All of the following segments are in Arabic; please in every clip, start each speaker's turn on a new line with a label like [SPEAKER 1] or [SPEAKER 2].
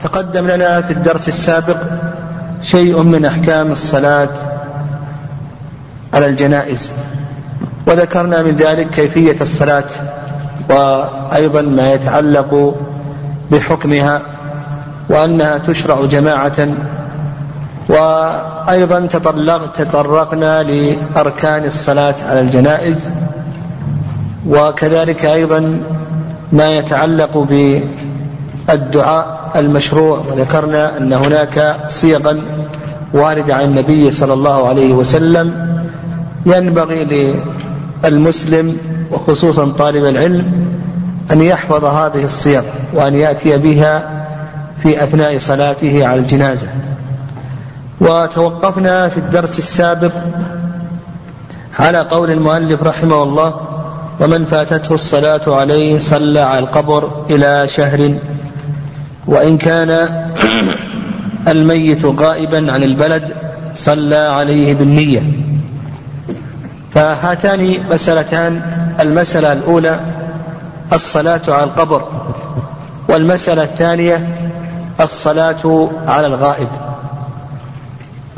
[SPEAKER 1] تقدم لنا في الدرس السابق شيء من أحكام الصلاة على الجنائز وذكرنا من ذلك كيفية الصلاة وأيضا ما يتعلق بحكمها وأنها تشرع جماعة وأيضا تطرقنا لأركان الصلاة على الجنائز وكذلك أيضا ما يتعلق بالدعاء المشروع وذكرنا أن هناك صيغا واردة عن النبي صلى الله عليه وسلم ينبغي للمسلم وخصوصا طالب العلم أن يحفظ هذه الصيغ وأن يأتي بها في أثناء صلاته على الجنازة. وتوقفنا في الدرس السابق على قول المؤلف رحمه الله ومن فاتته الصلاة عليه صلى على القبر إلى شهر وإن كان الميت غائبا عن البلد صلى عليه بالنية. فهاتان مسألتان المسألة الأولى الصلاة على القبر والمسألة الثانية الصلاة على الغائب.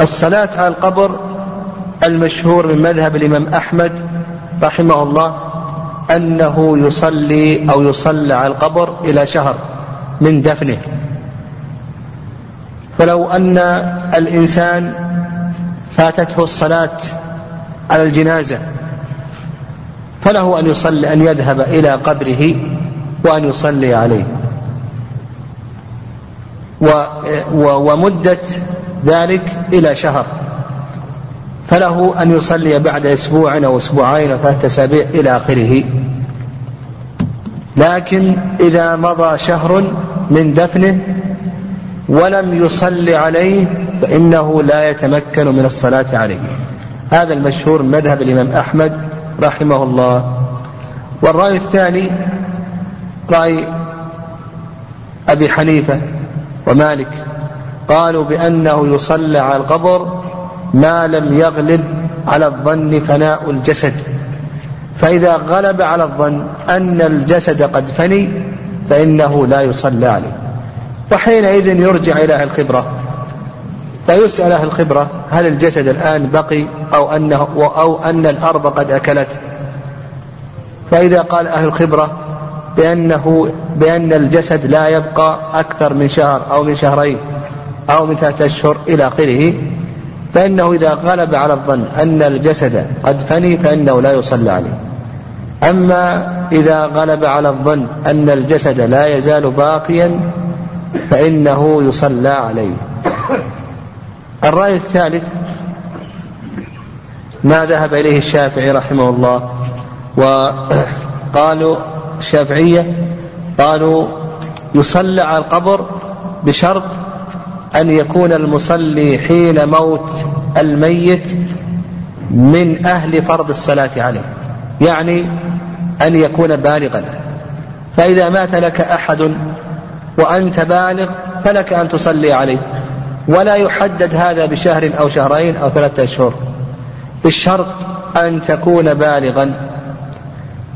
[SPEAKER 1] الصلاة على القبر المشهور من مذهب الإمام أحمد رحمه الله أنه يصلي أو يصلى على القبر إلى شهر. من دفنه. فلو أن الإنسان فاتته الصلاة على الجنازة فله أن يصلي أن يذهب إلى قبره وأن يصلي عليه. و ومدة ذلك إلى شهر. فله أن يصلي بعد أسبوع أو أسبوعين أو ثلاثة أسابيع إلى آخره. لكن إذا مضى شهر من دفنه ولم يصلي عليه فإنه لا يتمكن من الصلاة عليه. هذا المشهور مذهب الإمام أحمد رحمه الله. والرأي الثاني رأي أبي حنيفة ومالك. قالوا بأنه يصلى على القبر ما لم يغلب على الظن فناء الجسد. فإذا غلب على الظن أن الجسد قد فني فإنه لا يصلى عليه. وحينئذ يرجع إلى أهل الخبرة. فيسأل أهل الخبرة هل الجسد الآن بقي أو أنه أو أن الأرض قد أكلت؟ فإذا قال أهل الخبرة بأنه بأن الجسد لا يبقى أكثر من شهر أو من شهرين أو من ثلاثة أشهر إلى آخره فإنه إذا غلب على الظن أن الجسد قد فني فإنه لا يصلى عليه. أما إذا غلب على الظن أن الجسد لا يزال باقيا فإنه يصلى عليه. الرأي الثالث ما ذهب إليه الشافعي رحمه الله وقالوا الشافعية قالوا يصلى على القبر بشرط أن يكون المصلي حين موت الميت من أهل فرض الصلاة عليه. يعني أن يكون بالغا. فإذا مات لك أحد وأنت بالغ فلك أن تصلي عليه. ولا يحدد هذا بشهر أو شهرين أو ثلاثة أشهر. بالشرط أن تكون بالغا.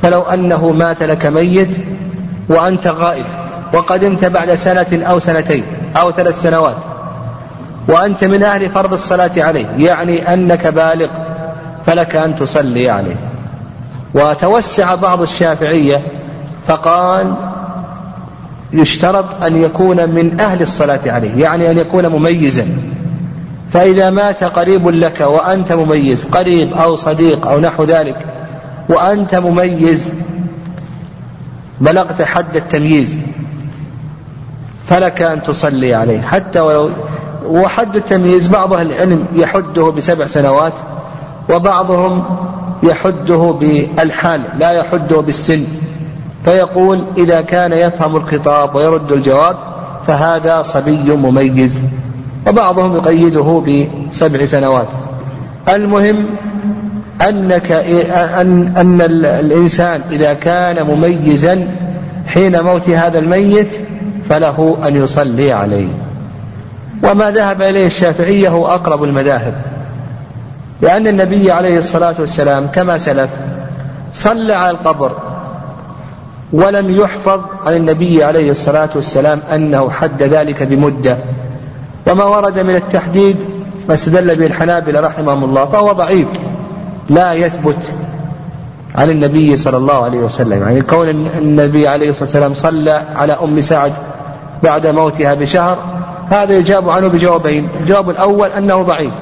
[SPEAKER 1] فلو أنه مات لك ميت وأنت غائب. وقدمت بعد سنة أو سنتين أو ثلاث سنوات وأنت من أهل فرض الصلاة عليه يعني أنك بالغ فلك أن تصلي عليه. وتوسع بعض الشافعية فقال يشترط أن يكون من أهل الصلاة عليه يعني أن يكون مميزا. فإذا مات قريب لك وأنت مميز قريب أو صديق أو نحو ذلك وأنت مميز بلغت حد التمييز. فلك أن تصلي عليه. حتى ولو وحد التمييز بعض أهل العلم يحده بسبع سنوات وبعضهم يحده بالحال لا يحده بالسن. فيقول إذا كان يفهم الخطاب ويرد الجواب فهذا صبي مميز. وبعضهم يقيده بسبع سنوات. المهم أنك أن, أن الإنسان إذا كان مميزا حين موت هذا الميت فله أن يصلي عليه. وما ذهب إليه الشافعية هو أقرب المذاهب. لأن النبي عليه الصلاة والسلام كما سلف صلى على القبر ولم يحفظ عن النبي عليه الصلاة والسلام أنه حد ذلك بمدة. وما ورد من التحديد ما استدل به الحنابلة رحمهم الله فهو ضعيف. لا يثبت عن النبي صلى الله عليه وسلم. يعني كون النبي عليه الصلاة والسلام صلى على أم سعد بعد موتها بشهر هذا يجاب عنه بجوابين الجواب الأول أنه ضعيف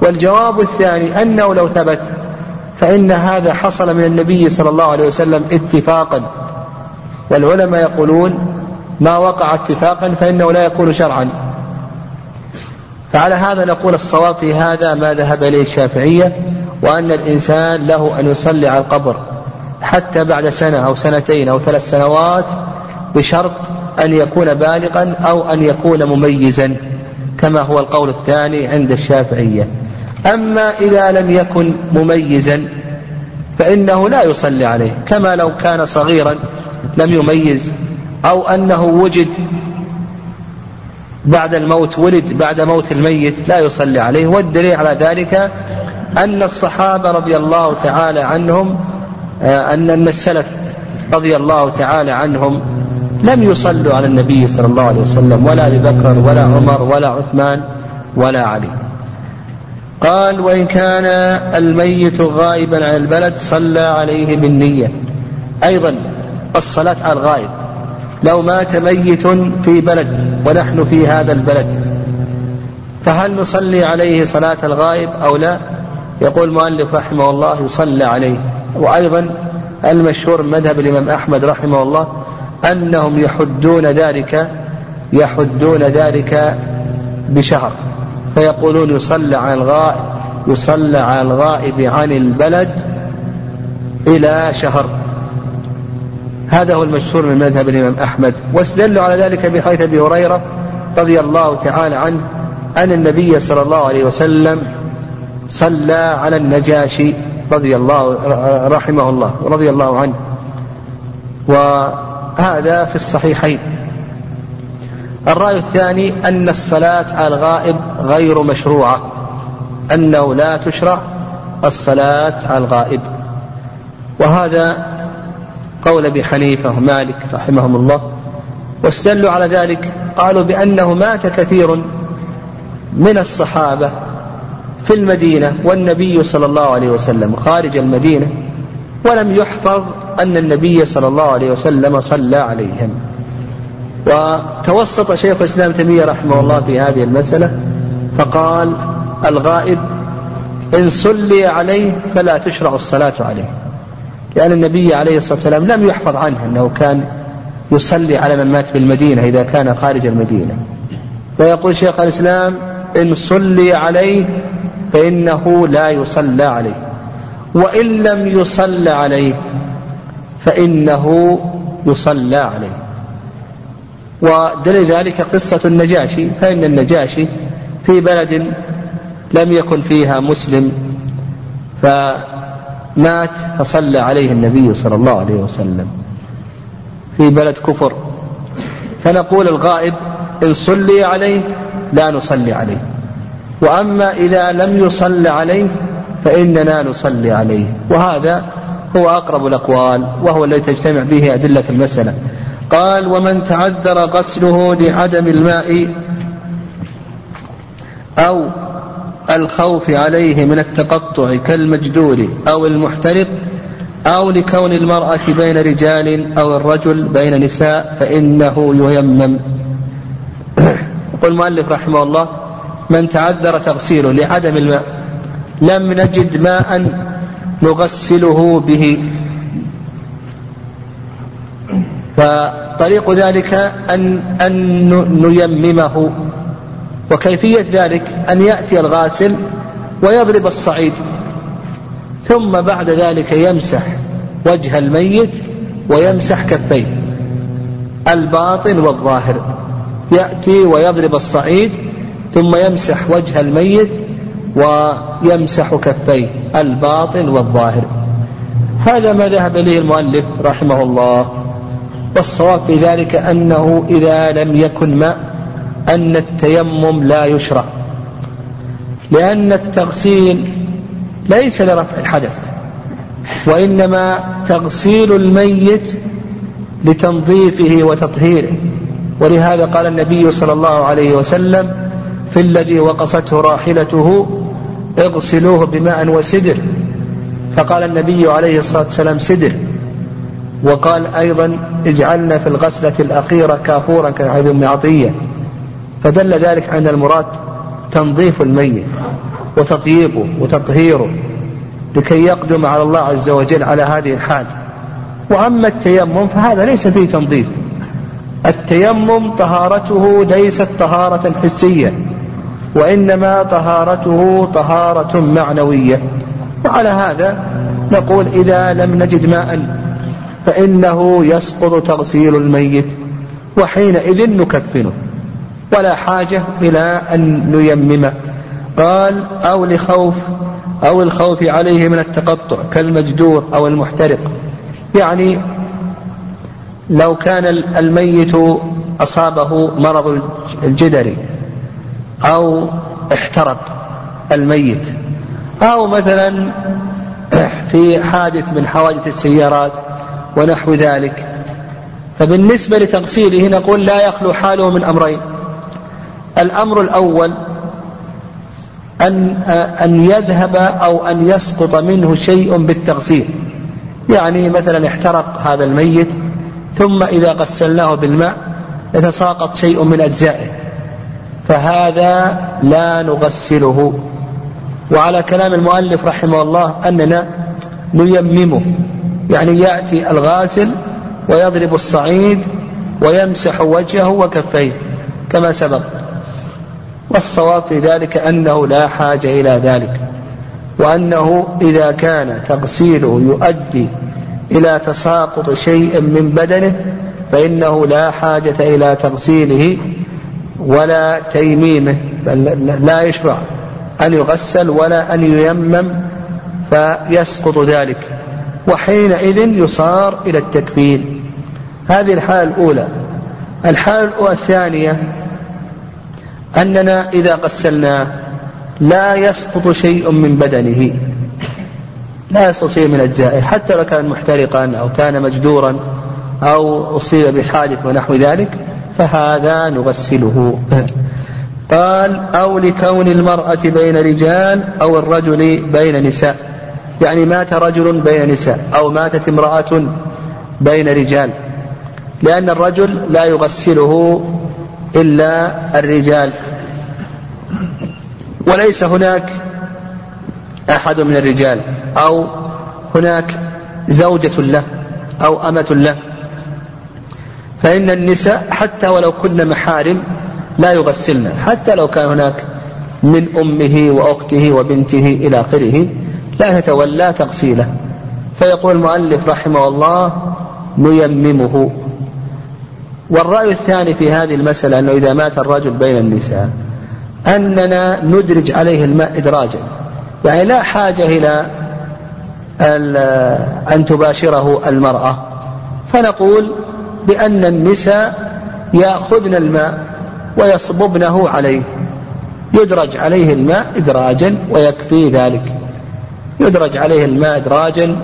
[SPEAKER 1] والجواب الثاني أنه لو ثبت فإن هذا حصل من النبي صلى الله عليه وسلم اتفاقا والعلماء يقولون ما وقع اتفاقا فإنه لا يكون شرعا. فعلى هذا نقول الصواب في هذا ما ذهب إليه الشافعية وأن الإنسان له أن يصلي على القبر حتى بعد سنة أو سنتين أو ثلاث سنوات بشرط أن يكون بالغا أو أن يكون مميزا كما هو القول الثاني عند الشافعية. أما إذا لم يكن مميزا فإنه لا يصلي عليه كما لو كان صغيرا لم يميز أو أنه وجد بعد الموت ولد بعد موت الميت لا يصلي عليه. والدليل على ذلك أن الصحابة رضي الله تعالى عنهم آه، أن أن السلف رضي الله تعالى عنهم لم يصلوا على النبي صلى الله عليه وسلم ولا أبي بكر ولا عمر ولا عثمان ولا علي. قال وإن كان الميت غائبا عن البلد صلى عليه بالنية. أيضا الصلاة على الغائب. لو مات ميت في بلد ونحن في هذا البلد فهل نصلي عليه صلاة الغائب أو لا؟ يقول المؤلف رحمه الله يصلى عليه. وأيضا المشهور مذهب الإمام أحمد رحمه الله أنهم يحدون ذلك يحدون ذلك بشهر. فيقولون يصلى على الغائب يصلى على الغائب عن البلد إلى شهر. هذا هو المشهور من مذهب الإمام أحمد. واستدلوا على ذلك بحيث أبي هريرة رضي الله تعالى عنه أن النبي صلى الله عليه وسلم صلى على النجاشي رضي الله رحمه الله رضي الله عنه. وهذا في الصحيحين. الرأي الثاني أن الصلاة على الغائب غير مشروعة أنه لا تشرع الصلاة على الغائب. وهذا قول أبي حنيفة ومالك رحمهم الله. واستدلوا على ذلك قالوا بأنه مات كثير من الصحابة في المدينة والنبي صلى الله عليه وسلم خارج المدينة ولم يحفظ أن النبي صلى الله عليه وسلم صلى عليهم. وتوسط شيخ الإسلام تيمية رحمه الله في هذه المسألة فقال الغائب إن صلي عليه فلا تشرع الصلاة عليه. لأن النبي عليه الصلاة والسلام لم يحفظ عنه أنه كان يصلي على من مات بالمدينة إذا كان خارج المدينة. ويقول شيخ الإسلام إن صلي عليه فإنه لا يصلى عليه وإن لم يصلى عليه فإنه يصلى عليه. ودليل ذلك قصة النجاشي فإن النجاشي في بلد لم يكن فيها مسلم فمات فصلى عليه النبي صلى الله عليه وسلم في بلد كفر. فنقول الغائب إن صلي عليه لا نصلي عليه وأما إذا لم يصل عليه فإننا نصلي عليه. وهذا هو أقرب الأقوال وهو الذي تجتمع به أدلة المسألة. قال ومن تعذر غسله لعدم الماء أو الخوف عليه من التقطع كالمجدول أو المحترق أو لكون المرأة بين رجال أو الرجل بين نساء فإنه ييمم. يقول المؤلف رحمه الله من تعذر تغسيله لعدم الماء لم نجد ماء نغسله به. فطريق ذلك أن أن نيممه. وكيفية ذلك أن يأتي الغاسل ويضرب الصعيد. ثم بعد ذلك يمسح وجه الميت ويمسح كفيه. الباطن والظاهر. يأتي ويضرب الصعيد ثم يمسح وجه الميت ويمسح كفيه الباطن والظاهر. هذا ما ذهب إليه المؤلف رحمه الله. والصواب في ذلك أنه إذا لم يكن ماء أن التيمم لا يشرع. لأن التغسيل ليس لرفع الحدث وإنما تغسيل الميت لتنظيفه وتطهيره. ولهذا قال النبي صلى الله عليه وسلم في الذي وقصته راحلته اغسلوه بماء وسدر. فقال النبي عليه الصلاة والسلام سدر. وقال أيضا اجعلنا في الغسلة الأخيرة كافورا كحديث أم عطية. فدل ذلك أن المراد تنظيف الميت وتطييبه وتطهيره لكي يقدم على الله عز وجل على هذه الحال وأما التيمم فهذا ليس فيه تنظيف. التيمم طهارته ليست طهارة حسية. وإنما طهارته طهارة معنوية. وعلى هذا نقول إذا لم نجد ماء فإنه يسقط تغسيل الميت وحينئذ نكفنه. ولا حاجة إلى أن نيممه قال أو لخوف أو الخوف عليه من التقطع كالمجدور أو المحترق. يعني لو كان الميت أصابه مرض الجدري أو احترق الميت. أو مثلا في حادث من حوادث السيارات ونحو ذلك. فبالنسبة لتغسيله نقول لا يخلو حاله من أمرين. الأمر الأول أن أن يذهب أو أن يسقط منه شيء بالتغسيل. يعني مثلا احترق هذا الميت ثم إذا غسلناه بالماء يتساقط شيء من أجزائه. فهذا لا نغسله. وعلى كلام المؤلف رحمه الله أننا نيممه. يعني يأتي الغاسل ويضرب الصعيد ويمسح وجهه وكفيه كما سبق. والصواب في ذلك أنه لا حاجة إلى ذلك. وأنه إذا كان تغسيله يؤدي إلى تساقط شيء من بدنه فإنه لا حاجة إلى تغسيله ولا تيميمه بل لا يشرع أن يغسل ولا أن ييمم فيسقط ذلك. وحينئذ يصار إلى التكفين. هذه الحالة الأولى. الحالة الثانية أننا إذا غسلناه لا يسقط شيء من بدنه. لا يسقط شيء من أجزائه. حتى لو كان محترقا أو كان مجدورا أو أصيب بحادث ونحو ذلك فهذا نغسله. قال أو لكون المرأة بين رجال أو الرجل بين نساء. يعني مات رجل بين نساء أو ماتت امرأة بين رجال. لأن الرجل لا يغسله إلا الرجال. وليس هناك أحد من الرجال أو هناك زوجة له أو أمة له. فإن النساء حتى ولو كن محارم لا يغسلن حتى لو كان هناك من أمه وأخته وبنته إلى آخره لا تتولى تغسيله. فيقول المؤلف رحمه الله نيممه. والرأي الثاني في هذه المسألة أنه إذا مات الرجل بين النساء أننا ندرج عليه الماء إدراجا. يعني لا حاجة إلى أن تباشره المرأة. فنقول بأن النساء يأخذن الماء ويصببنه عليه. يدرج عليه الماء إدراجا ويكفي ذلك. يدرج عليه الماء إدراجا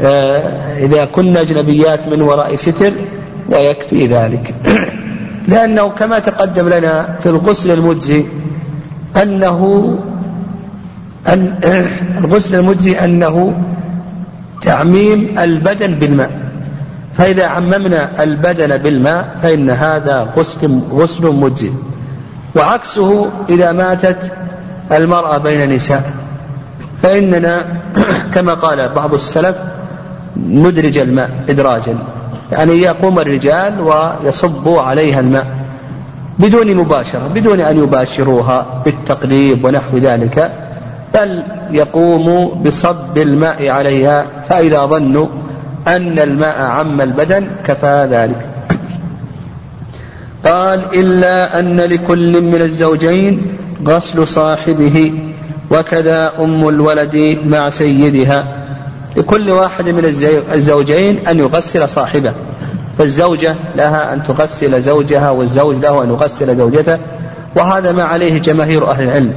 [SPEAKER 1] آه، إذا كنا أجنبيات من وراء ستر ويكفي ذلك. لأنه كما تقدم لنا في الغسل المجزي أنه أن الغسل المجزي أنه تعميم البدن بالماء. فإذا عممنا البدن بالماء فإن هذا غسل غسل مجزي وعكسه إذا ماتت المرأة بين نساء فإننا كما قال بعض السلف ندرج الماء إدراجا. يعني يقوم الرجال ويصبوا عليها الماء بدون مباشرة بدون أن يباشروها بالتقليب ونحو ذلك بل يقوم بصب الماء عليها فإذا ظنوا أن الماء عم البدن كفى ذلك. قال إلا أن لكل من الزوجين غسل صاحبه وكذا أم الولد مع سيدها. لكل واحد من الزوجين أن يغسل صاحبه. فالزوجة لها أن تغسل زوجها والزوج له أن يغسل زوجته. وهذا ما عليه جماهير أهل العلم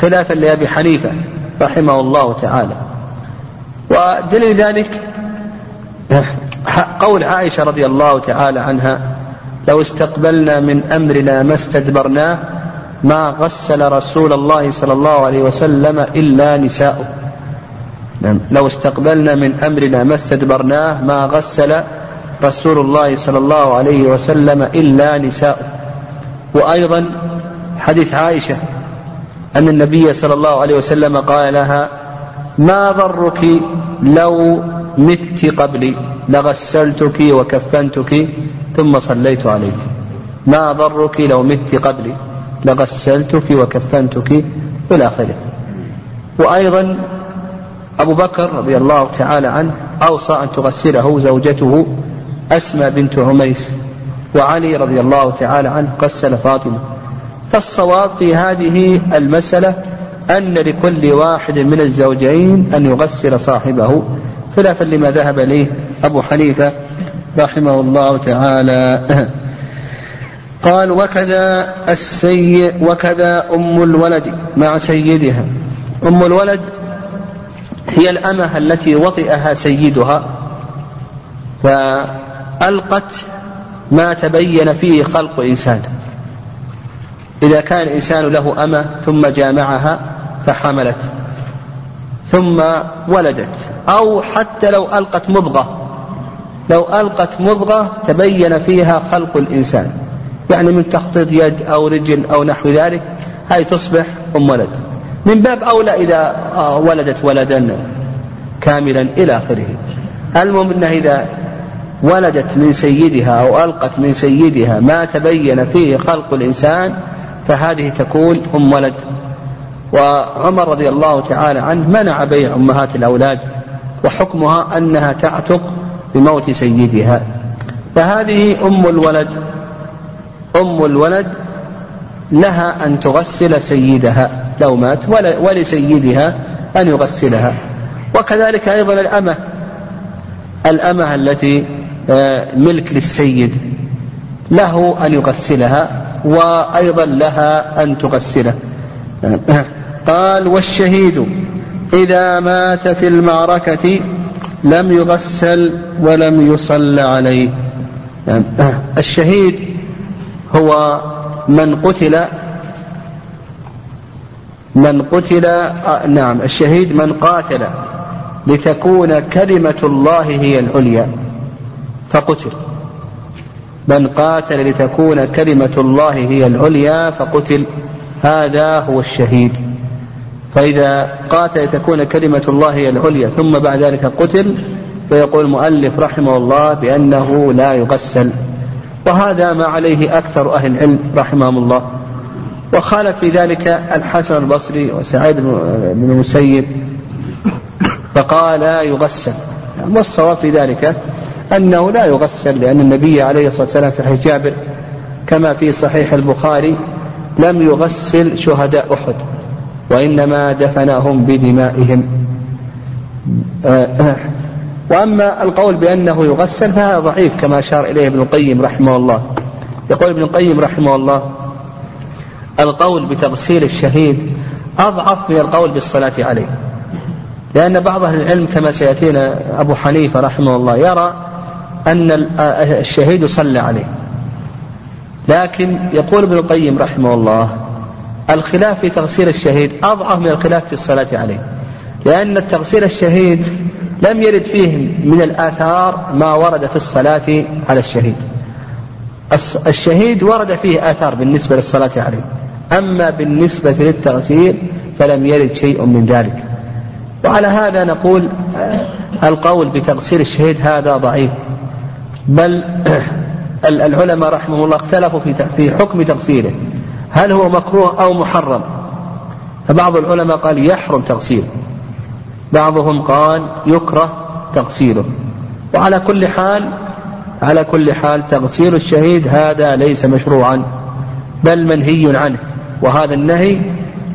[SPEAKER 1] خلافا لأبي حنيفة رحمه الله تعالى. ودليل ذلك قول عائشة رضي الله تعالى عنها لو استقبلنا من أمرنا ما استدبرناه ما غسل رسول الله صلى الله عليه وسلم إلا نساؤه. نعم. لو استقبلنا من أمرنا ما استدبرناه ما غسل رسول الله صلى الله عليه وسلم إلا نساؤه. وأيضا حديث عائشة أن النبي صلى الله عليه وسلم قال لها ما ضرك لو مت قبلي لغسلتك وكفنتك ثم صليت عليك. ما ضرك لو مت قبلي لغسلتك وكفنتك إلى آخره. وأيضا أبو بكر رضي الله تعالى عنه أوصى أن تغسله زوجته أسمى بنت عميس وعلي رضي الله تعالى عنه غسل فاطمة. فالصواب في هذه المسألة أن لكل واحد من الزوجين أن يغسل صاحبه خلافا لما ذهب إليه أبو حنيفة رحمه الله تعالى. قال وكذا السيد وكذا أم الولد مع سيدها. أم الولد هي الأمة التي وطئها سيدها فألقت ما تبين فيه خلق إنسان. إذا كان الإنسان له أمة ثم جامعها فحملت. ثم ولدت. أو حتى لو ألقت مضغة. لو ألقت مضغة تبين فيها خلق الإنسان. يعني من تخطيط يد أو رجل أو نحو ذلك هذه تصبح أم ولد. من باب أولى إذا آه، ولدت ولدا كاملا إلى آخره. المهم أنها إذا ولدت من سيدها أو ألقت من سيدها ما تبين فيه خلق الإنسان فهذه تكون أم ولد وعمر رضي الله تعالى عنه منع بيع أمهات الأولاد وحكمها أنها تعتق بموت سيدها. فهذه أم الولد أم الولد لها أن تغسل سيدها لو مات ولسيدها أن يغسلها. وكذلك أيضا الأمة الأمة التي آه، ملك للسيد له أن يغسلها وأيضا لها أن تغسله. قال والشهيد إذا مات في المعركة لم يغسل ولم يصل عليه. الشهيد هو من قتل من قتل نعم الشهيد من قاتل لتكون كلمة الله هي العليا فقتل. من قاتل لتكون كلمة الله هي العليا فقتل. هذا هو الشهيد. فإذا قاتل لتكون كلمة الله هي العليا ثم بعد ذلك قتل فيقول المؤلف رحمه الله بأنه لا يغسل. وهذا ما عليه أكثر أهل العلم رحمهم الله. وخالف في ذلك الحسن البصري وسعيد بن المسيب فقال لا يغسل. والصواب في ذلك أنه لا يغسل لأن النبي عليه الصلاة والسلام في حديث جابر كما في صحيح البخاري لم يغسل شهداء أحد وإنما دفنهم بدمائهم. وأما القول بأنه يغسل فهذا ضعيف كما أشار إليه ابن القيم رحمه الله. يقول ابن القيم رحمه الله القول بتغسيل الشهيد أضعف من القول بالصلاة عليه لأن بعض أهل العلم كما سيأتينا أبو حنيفة رحمه الله يرى أن الشهيد صلى عليه. لكن يقول ابن القيم رحمه الله الخلاف في تغسيل الشهيد أضعف من الخلاف في الصلاة عليه لأن التغسيل الشهيد لم يرد فيه من الآثار ما ورد في الصلاة على الشهيد. الشهيد ورد فيه آثار بالنسبة للصلاة عليه أما بالنسبة للتغسيل فلم يرد شيء من ذلك. وعلى هذا نقول القول بتغسيل الشهيد هذا ضعيف بل العلماء رحمه الله اختلفوا في في حكم تغسيله. هل هو مكروه أو محرم؟ فبعض العلماء قال يحرم تغسيله. بعضهم قال يكره تغسيله. وعلى كل حال على كل حال تغسيل الشهيد هذا ليس مشروعا بل منهي عنه. وهذا النهي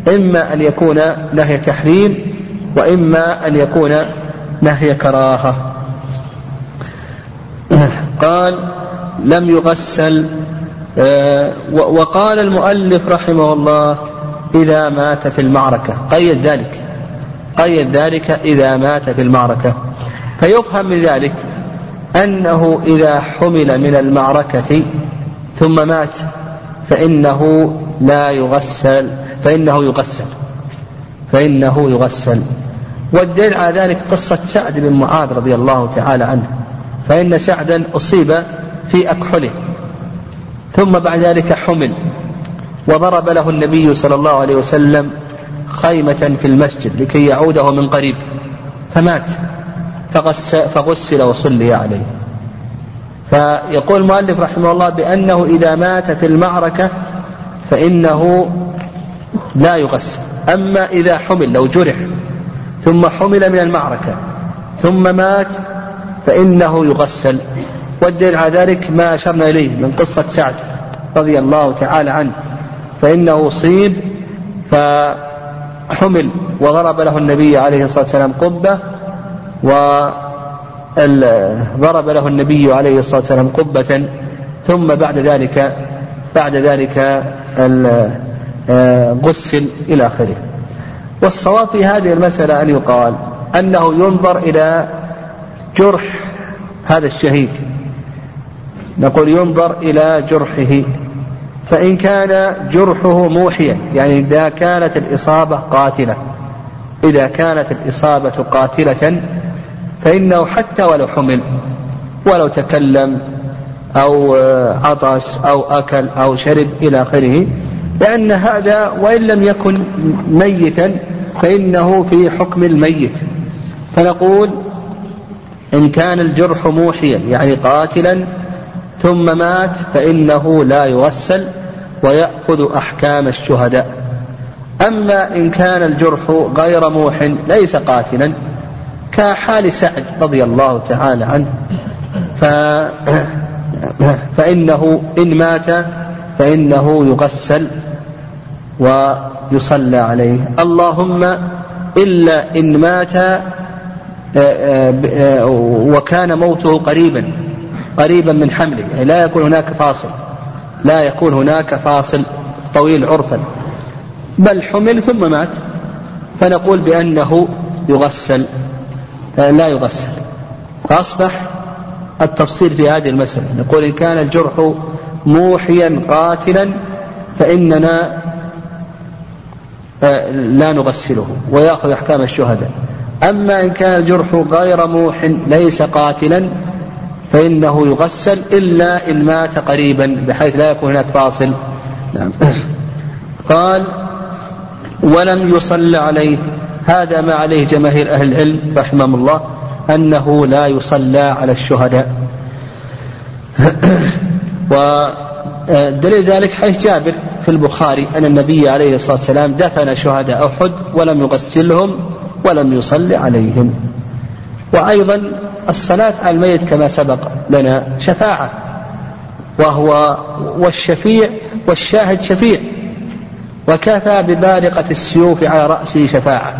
[SPEAKER 1] إما أن يكون نهي تحريم وإما أن يكون نهي كراهة. قال لم يغسل آه، وقال المؤلف رحمه الله إذا مات في المعركة. قيد ذلك. قيد ذلك إذا مات في المعركة. فيفهم من ذلك أنه إذا حمل من المعركة ثم مات فإنه لا يغسل فإنه يغسل. فإنه يغسل. والدليل على ذلك قصة سعد بن معاذ رضي الله تعالى عنه. فإن سعدا أصيب في أكحله. ثم بعد ذلك حمل. وضرب له النبي صلى الله عليه وسلم خيمة في المسجد لكي يعوده من قريب. فمات. فغسل وصلي عليه. فيقول المؤلف رحمه الله بأنه إذا مات في المعركة فإنه لا يغسل. أما إذا حمل لو جرح ثم حمل من المعركة ثم مات فإنه يغسل. والدليل على ذلك ما أشرنا إليه من قصة سعد رضي الله تعالى عنه. فإنه أصيب فحمل وضرب له النبي عليه الصلاة والسلام قبة وضرب له النبي عليه الصلاة والسلام قبة. ثم بعد ذلك بعد ذلك غسل إلى آخره. والصواب في هذه المسألة أن يقال أنه ينظر إلى جرح هذا الشهيد. نقول ينظر إلى جرحه فإن كان جرحه موحيا يعني إذا كانت الإصابة قاتلة إذا كانت الإصابة قاتلة فإنه حتى ولو حمل ولو تكلم أو عطس أو أكل أو شرب إلى آخره لأن هذا وإن لم يكن ميتا فإنه في حكم الميت. فنقول إن كان الجرح موحيا يعني قاتلا ثم مات فإنه لا يغسل ويأخذ أحكام الشهداء. أما إن كان الجرح غير موح ليس قاتلا كحال سعد رضي الله تعالى عنه. ف فإنه إن مات فإنه يغسل ويصلى عليه. اللهم إلا إن مات آه، آه، آه، وكان موته قريبا. قريبا من حمله يعني لا يكون هناك فاصل. لا يكون هناك فاصل طويل عرفا. بل حمل ثم مات. فنقول بأنه يغسل لا يغسل. فأصبح التفصيل في هذه المسألة. نقول إن كان الجرح موحيا قاتلا فإننا آه، لا نغسله ويأخذ أحكام الشهداء. أما إن كان الجرح غير موح ليس قاتلا فإنه يغسل إلا إن مات قريبا بحيث لا يكون هناك فاصل. نعم. قال ولم يصل عليه هذا ما عليه جماهير أهل العلم رحمهم الله أنه لا يصلى على الشهداء. ودليل ذلك حيث جابر في البخاري أن النبي عليه الصلاة والسلام دفن شهداء أحد ولم يغسلهم ولم يصلي عليهم. وأيضا الصلاة على الميت كما سبق لنا شفاعة وهو والشفيع والشاهد شفيع وكفى ببارقة السيوف على رأسه شفاعة.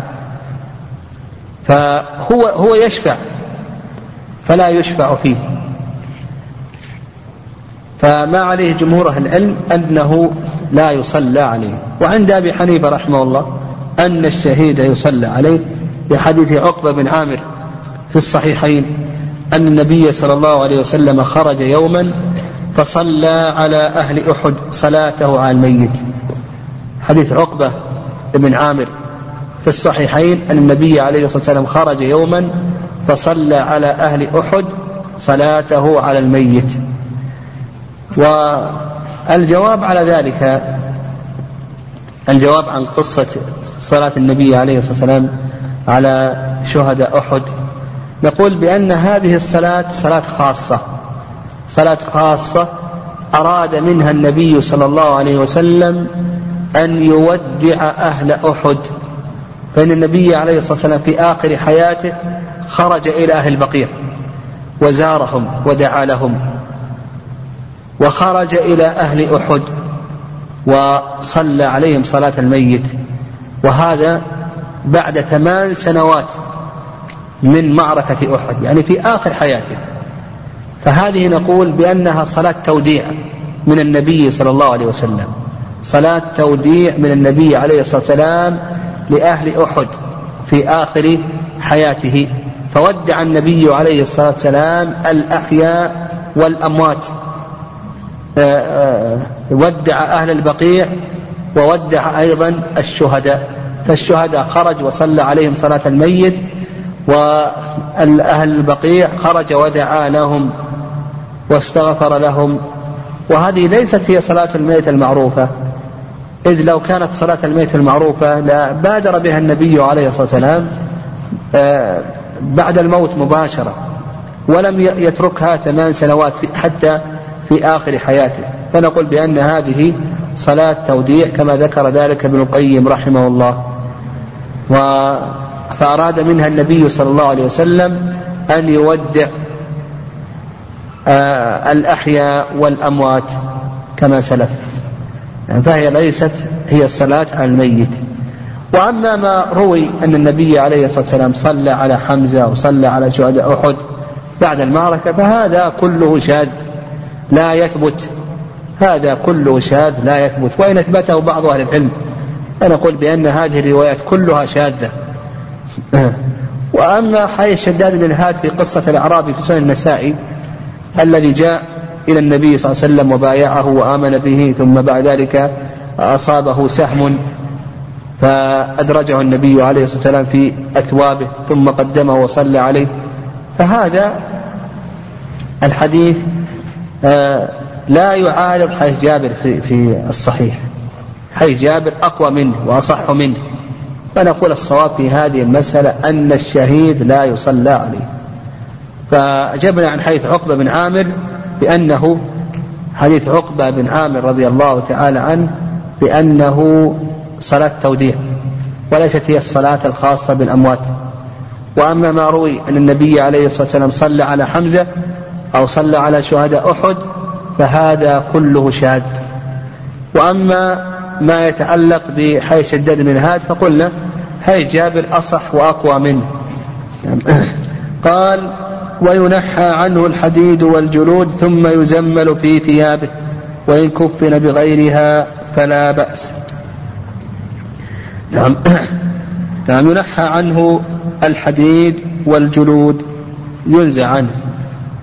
[SPEAKER 1] فهو هو يشفع فلا يشفع فيه. فما عليه جمهور أهل العلم أنه لا يصلى عليه. وعند أبي حنيفة رحمه الله أن الشهيد يصلى عليه بحديث عقبة بن عامر في الصحيحين أن النبي صلى الله عليه وسلم خرج يوما فصلى على أهل أحد صلاته على الميت. حديث عقبة بن عامر. في الصحيحين أن النبي عليه الصلاة والسلام خرج يوما فصلى على أهل أحد صلاته على الميت. والجواب على ذلك الجواب عن قصة صلاة النبي عليه الصلاة والسلام على شهداء أحد نقول بأن هذه الصلاة صلاة خاصة. صلاة خاصة أراد منها النبي صلى الله عليه وسلم أن يودع أهل أحد. فإن النبي عليه الصلاة والسلام في آخر حياته خرج إلى أهل البقيع وزارهم ودعا لهم وخرج إلى أهل أحد وصلى عليهم صلاة الميت. وهذا بعد ثمان سنوات من معركة أحد يعني في آخر حياته. فهذه نقول بأنها صلاة توديع من النبي صلى الله عليه وسلم. صلاة توديع من النبي عليه الصلاة والسلام لأهل أحد في آخر حياته. فودع النبي عليه الصلاة والسلام الأحياء والأموات. آه، آه، ودع أهل البقيع وودع أيضا الشهداء. فالشهداء خرج وصلى عليهم صلاة الميت وأهل البقيع خرج ودعا لهم واستغفر لهم. وهذه ليست هي صلاة الميت المعروفة إذ لو كانت صلاة الميت المعروفة لا بادر بها النبي عليه الصلاة والسلام آه، بعد الموت مباشرة ولم يتركها ثمان سنوات حتى في آخر حياته. فنقول بأن هذه صلاة توديع كما ذكر ذلك ابن القيم رحمه الله. و فأراد منها النبي صلى الله عليه وسلم أن يودع آه، الأحياء والأموات كما سلف. فهي ليست هي الصلاة على الميت. وأما ما روي أن النبي عليه الصلاة والسلام صلى على حمزة وصلى على شهداء أحد بعد المعركة فهذا كله شاذ لا يثبت. هذا كله شاذ لا يثبت. وإن أثبته بعض أهل العلم فنقول بأن هذه الروايات كلها شاذة. وأما حي الشداد بن الهاد في قصة الأعرابي في سنن النسائي الذي جاء إلى النبي صلى الله عليه وسلم وبايعه وآمن به ثم بعد ذلك أصابه سهم فأدرجه النبي عليه الصلاة والسلام في أثوابه ثم قدمه وصلى عليه. فهذا الحديث آه، لا يعارض حديث جابر في, في الصحيح. حديث جابر أقوى منه وأصح منه. فنقول الصواب في هذه المسألة أن الشهيد لا يصلى عليه. فأجبنا عن حديث عقبة بن عامر بأنه حديث عقبة بن عامر رضي الله تعالى عنه بأنه صلاة توديع وليست هي الصلاة الخاصة بالأموات. وأما ما روي أن النبي عليه الصلاة والسلام صلى على حمزة أو صلى على شهداء أحد فهذا كله شاذ. وأما ما يتعلق بحي شداد بن هاد فقلنا هي جابر أصح وأقوى منه. قال وينحى عنه الحديد والجلود ثم يزمل في ثيابه وإن كفن بغيرها فلا بأس. نعم. نعم ينحى عنه الحديد والجلود ينزع عنه.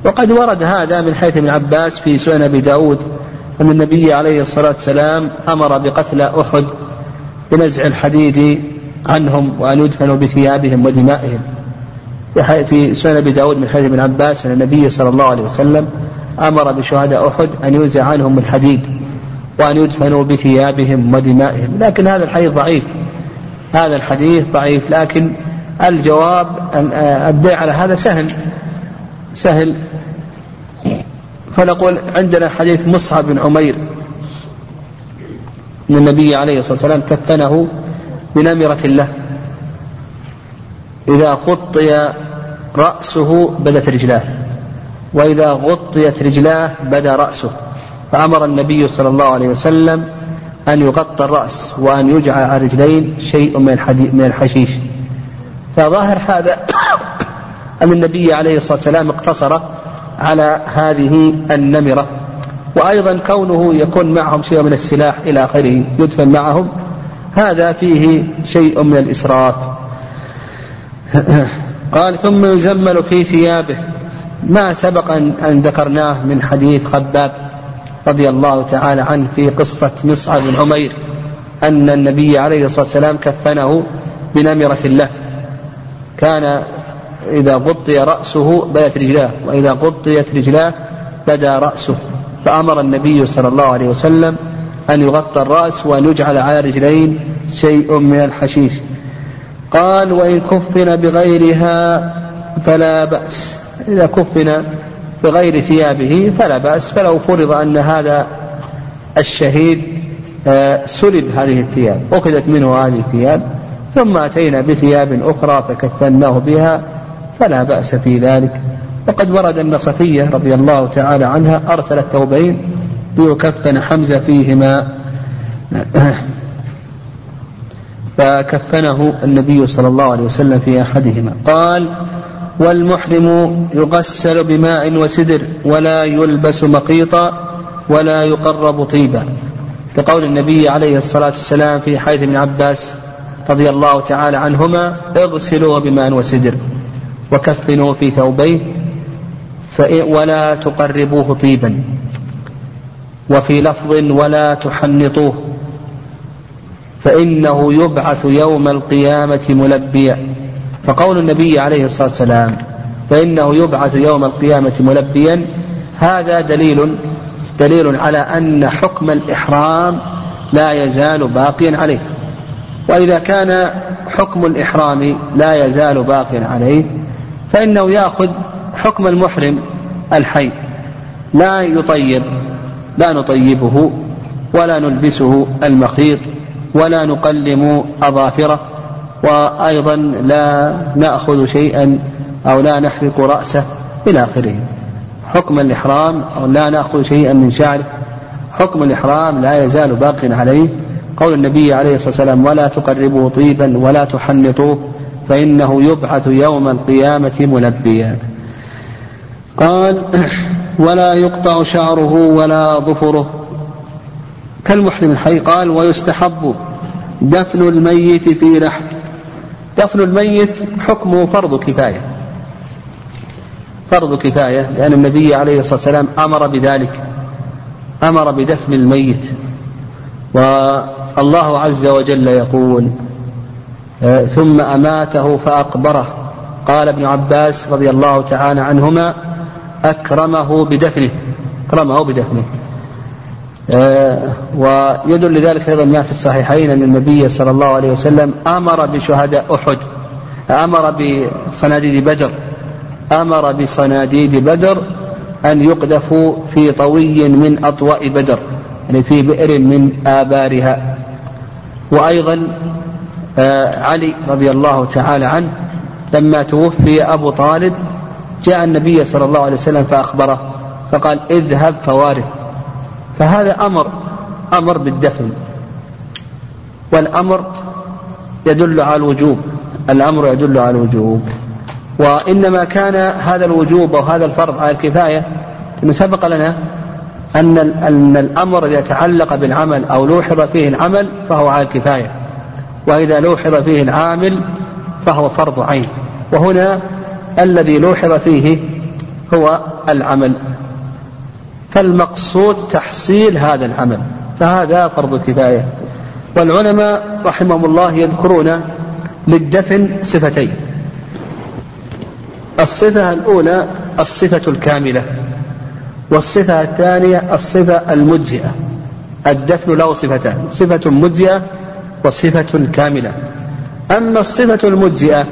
[SPEAKER 1] وقد ورد هذا من حيث ابن عباس في سنن أبي داود. أن النبي عليه الصلاة والسلام أمر بقتل أحد بنزع الحديد عنهم وأن يدفنوا بثيابهم ودمائهم. في سنن أبي داود من حديث ابن عباس أن النبي صلى الله عليه وسلم أمر بشهداء أحد أن ينزع عنهم الحديد وأن يدفنوا بثيابهم ودمائهم. لكن هذا الحديث ضعيف. هذا الحديث ضعيف لكن الجواب الدع على هذا سهل. سهل. فنقول عندنا حديث مصعب بن عمير أن النبي عليه الصلاة والسلام كفنه بنمرة له إذا غطي رأسه بدت رجلاه وإذا غطيت رجلاه بدا رأسه. فأمر النبي صلى الله عليه وسلم أن يغطى الرأس وأن يجعل على رجلين شيء من من الحشيش. فظاهر هذا أن النبي عليه الصلاة والسلام اقتصر على هذه النمرة. وأيضا كونه يكون معهم شيء من السلاح إلى آخره يدفن معهم هذا فيه شيء من الإسراف. قال ثم يزمل في ثيابه. ما سبق أن ذكرناه من حديث خباب رضي الله تعالى عنه في قصة مصعب بن عمير أن النبي عليه الصلاة والسلام كفنه بنمرة له. كان إذا غطي رأسه بدت رجلاه وإذا غطيت رجلاه بدا رأسه. فأمر النبي صلى الله عليه وسلم أن يغطى الرأس وأن يجعل على رجلين شيء من الحشيش. قال وإن كفن بغيرها فلا بأس. إذا كفن بغير ثيابه فلا بأس فلو فرض أن هذا الشهيد آه، سلب هذه الثياب أخذت منه هذه الثياب ثم أتينا بثياب أخرى فكفناه بها فلا بأس في ذلك. وقد ورد أن صفية رضي الله تعالى عنها أرسلت ثوبين ليكفن حمزة فيهما. فكفنه النبي صلى الله عليه وسلم في أحدهما. قال والمحرم يغسل بماء وسدر ولا يلبس مقيطا ولا يقرب طيبا. لقول النبي عليه الصلاة والسلام في حيث ابن عباس رضي الله تعالى عنهما اغسلوا بماء وسدر. وكفنوا في ثوبيه ولا تقربوه طيبا وفي لفظ ولا تحنطوه فإنه يبعث يوم القيامة ملبيا. فقول النبي عليه الصلاة والسلام فإنه يبعث يوم القيامة ملبيا هذا دليل دليل على أن حكم الإحرام لا يزال باقيا عليه. وإذا كان حكم الإحرام لا يزال باقيا عليه فإنه يأخذ حكم المحرم الحي. لا يطيب لا نطيبه ولا نلبسه المخيط ولا نقلم أظافره وأيضا لا نأخذ شيئا أو لا نحرق رأسه إلى آخره. حكم الإحرام أو لا نأخذ شيئا من شعره. حكم الإحرام لا يزال باق عليه. قول النبي عليه الصلاة والسلام ولا تقربوا طيبا ولا تحنطوه. فإنه يبعث يوم القيامة ملبيا. قال ولا يقطع شعره ولا ظفره. كالمحرم الحي قال ويستحب دفن الميت في لحد دفن الميت حكمه فرض كفاية. فرض كفاية لأن النبي عليه الصلاة والسلام أمر بذلك. أمر بدفن الميت. والله عز وجل يقول ثم أماته فأقبره. قال ابن عباس رضي الله تعالى عنهما أكرمه بدفنه. أكرمه بدفنه. آه، ويدل لذلك أيضا ما في الصحيحين أن النبي صلى الله عليه وسلم أمر بشهداء أحد أمر بصناديد بدر أمر بصناديد بدر أن يقذفوا في طوي من أطواء بدر يعني في بئر من آبارها. وأيضا آه، علي رضي الله تعالى عنه لما توفي أبو طالب جاء النبي صلى الله عليه وسلم فأخبره فقال اذهب فوارث. فهذا أمر أمر بالدفن. والأمر يدل على الوجوب الأمر يدل على الوجوب. وإنما كان هذا الوجوب أو هذا الفرض على الكفاية أنه سبق لنا أن أن الأمر إذا تعلق بالعمل أو لوحظ فيه العمل فهو على الكفاية. وإذا لوحظ فيه العامل فهو فرض عين. وهنا الذي لوحظ فيه هو العمل. فالمقصود تحصيل هذا العمل فهذا فرض كفاية. والعلماء رحمهم الله يذكرون للدفن صفتين. الصفة الأولى الصفة الكاملة والصفة الثانية الصفة المجزئة. الدفن له صفتان صفة مجزئة وصفة كاملة. أما الصفة المجزئة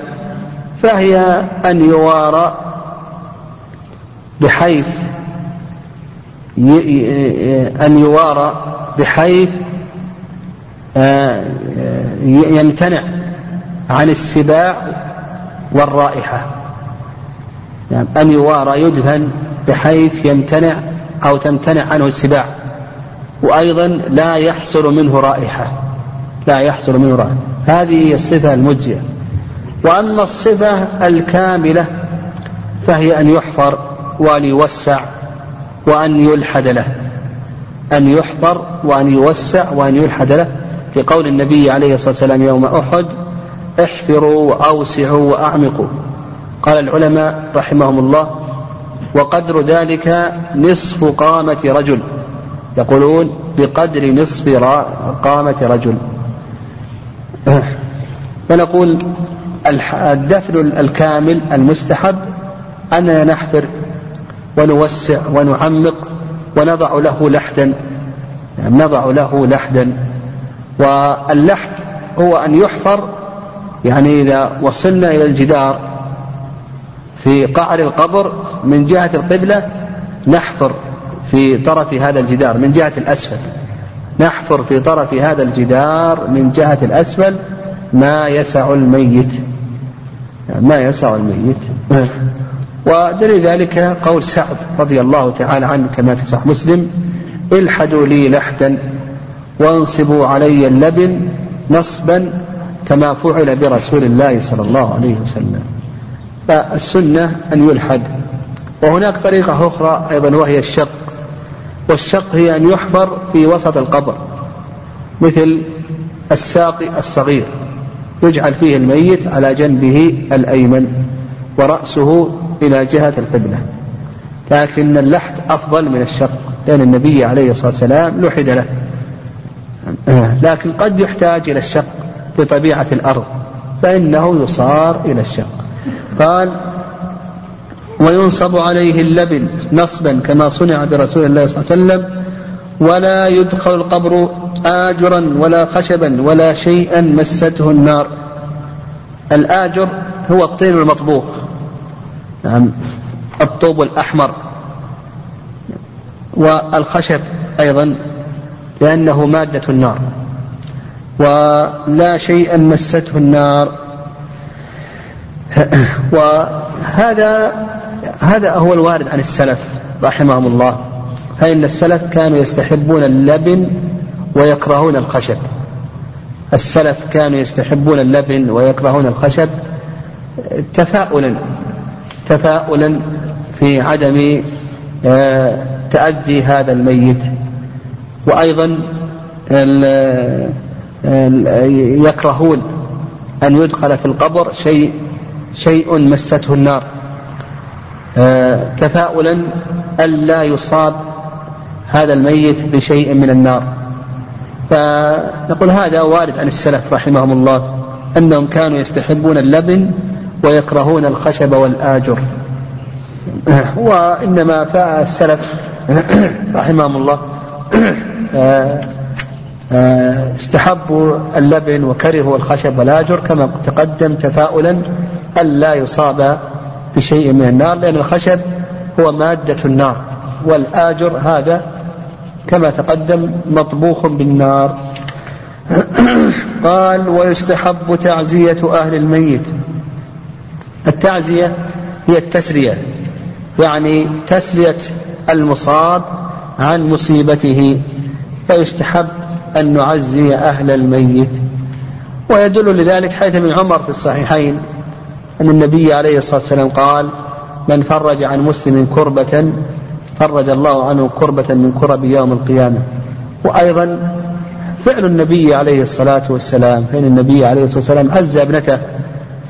[SPEAKER 1] فهي أن يوارى بحيث أن يوارى بحيث آه، يمتنع عن السباع والرائحة. يعني أن يوارى يدفن بحيث يمتنع أو تمتنع عنه السباع. وأيضا لا يحصل منه رائحة. لا يحصل منه رائحة هذه هي الصفة المجزية. وأما الصفة الكاملة فهي أن يحفر وأن يوسع وأن يلحد له. أن يحفر وأن يوسع وأن يلحد له. في قول النبي عليه الصلاة والسلام يوم أحد احفروا وأوسعوا وأعمقوا. قال العلماء رحمهم الله وقدر ذلك نصف قامة رجل. يقولون بقدر نصف قامة رجل. فنقول الدفن الكامل المستحب أننا نحفر ونوسع ونعمق ونضع له لحدا. يعني نضع له لحدا. واللحد هو أن يحفر يعني إذا وصلنا إلى الجدار في قعر القبر من جهة القبلة نحفر في طرف هذا الجدار من جهة الأسفل. نحفر في طرف هذا الجدار من جهة الأسفل ما يسع الميت. ما يسع الميت. ودليل ذلك قول سعد رضي الله تعالى عنه كما في صحيح مسلم الحدوا لي لحدا وانصبوا علي اللبن نصبا كما فعل برسول الله صلى الله عليه وسلم. فالسنة أن يلحد. وهناك طريقة أخرى أيضا وهي الشق. والشق هي أن يحفر في وسط القبر مثل الساقي الصغير يجعل فيه الميت على جنبه الأيمن ورأسه إلى جهة القبلة. لكن اللحد أفضل من الشق لأن النبي عليه الصلاة والسلام لحد له. لكن قد يحتاج إلى الشق بطبيعة الأرض فإنه يصار إلى الشق. قال وينصب عليه اللبن نصبا كما صنع برسول الله صلى الله عليه وسلم ولا يدخل القبر آجرا ولا خشبا ولا شيئا مسته النار. الآجر هو الطين المطبوخ. نعم. الطوب الأحمر. والخشب أيضا لأنه مادة النار. ولا شيئا مسته النار. وهذا هذا هو الوارد عن السلف رحمهم الله فإن السلف كانوا يستحبون اللبن ويكرهون الخشب. السلف كانوا يستحبون اللبن ويكرهون الخشب تفاؤلا تفاؤلا في عدم آه، تأذي هذا الميت. وأيضا يكرهون أن يدخل في القبر شيء شيء مسته النار. آه، تفاؤلا ألا يصاب هذا الميت بشيء من النار. فنقول هذا وارد عن السلف رحمهم الله أنهم كانوا يستحبون اللبن ويكرهون الخشب والآجر. وإنما فالسلف رحمهم الله استحبوا اللبن وكرهوا الخشب والآجر كما تقدم تفاؤلا ألا يصاب بشيء من النار لأن الخشب هو مادة النار والآجر هذا كما تقدم مطبوخ بالنار. قال ويستحب تعزية أهل الميت. التعزية هي التسلية يعني تسلية المصاب عن مصيبته. فيستحب أن نعزي أهل الميت. ويدل لذلك حيث من عمر في الصحيحين أن النبي عليه الصلاة والسلام قال من فرج عن مسلم كربة فرج الله عنه كربة من كرب يوم القيامة. وأيضا فعل النبي عليه الصلاة والسلام فإن النبي عليه الصلاة والسلام عز ابنته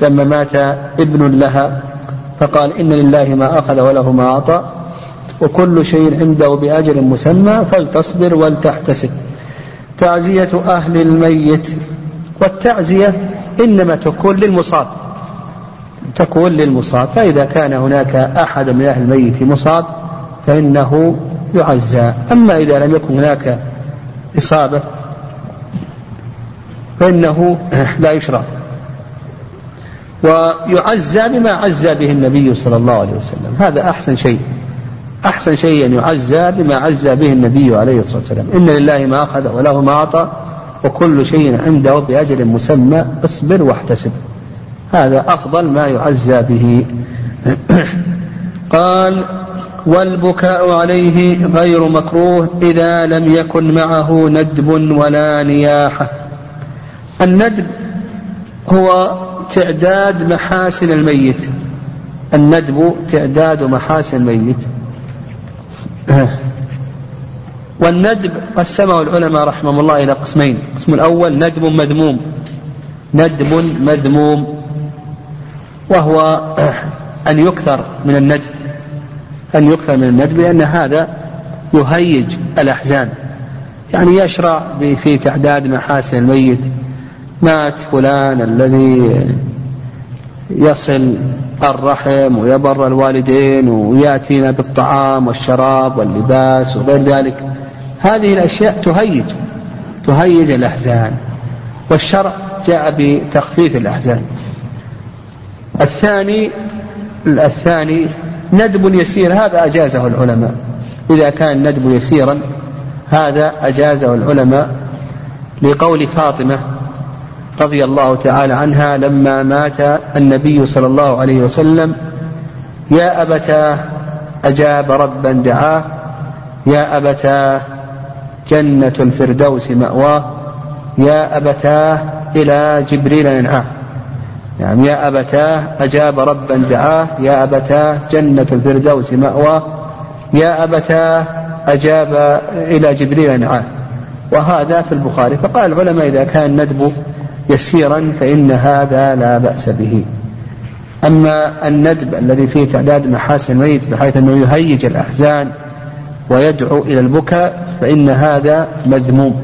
[SPEAKER 1] لما مات ابن لها فقال إن لله ما أخذ وله ما أعطى وكل شيء عنده بأجل مسمى فلتصبر ولتحتسب. تعزية أهل الميت والتعزية إنما تكون للمصاب. تكون للمصاب فإذا كان هناك أحد من أهل الميت مصاب فإنه يعزى. أما إذا لم يكن هناك إصابة فإنه لا يشرع. ويعزى بما عزى به النبي صلى الله عليه وسلم. هذا أحسن شيء. أحسن شيء أن يعزى بما عزى به النبي عليه الصلاة والسلام. إن لله ما أخذ وله ما أعطى وكل شيء عنده بأجل مسمى اصبر واحتسب. هذا أفضل ما يعزى به. قال والبكاء عليه غير مكروه إذا لم يكن معه ندب ولا نياحة. الندب هو تعداد محاسن الميت. الندب تعداد محاسن الميت. والندب قسمه العلماء رحمهم الله إلى قسمين. القسم الأول ندب مذموم. ندب مذموم. وهو أن يكثر من الندب أن يكثر من الندب لأن هذا يهيج الأحزان. يعني يشرع في تعداد محاسن الميت مات فلان الذي يصل الرحم ويبر الوالدين ويأتينا بالطعام والشراب واللباس وغير ذلك. هذه الأشياء تهيج تهيج الأحزان. والشرع جاء بتخفيف الأحزان. الثاني الثاني ندب يسير هذا أجازه العلماء. إذا كان الندب يسيرا هذا أجازه العلماء. لقول فاطمة رضي الله تعالى عنها لما مات النبي صلى الله عليه وسلم يا أبتاه أجاب ربا دعاه يا أبتاه جنة الفردوس مأواه يا أبتاه إلى جبريل ننعاه نعم يا أبتاه أجاب ربا دعاه يا أبتاه جنة الفردوس مأواه يا أبتاه أجاب إلى جبريل نعاه. وهذا في البخاري فقال العلماء إذا كان ندب يسيرا فإن هذا لا بأس به. أما الندب الذي فيه تعداد محاسن الميت بحيث أنه يهيج الأحزان ويدعو إلى البكاء فإن هذا مذموم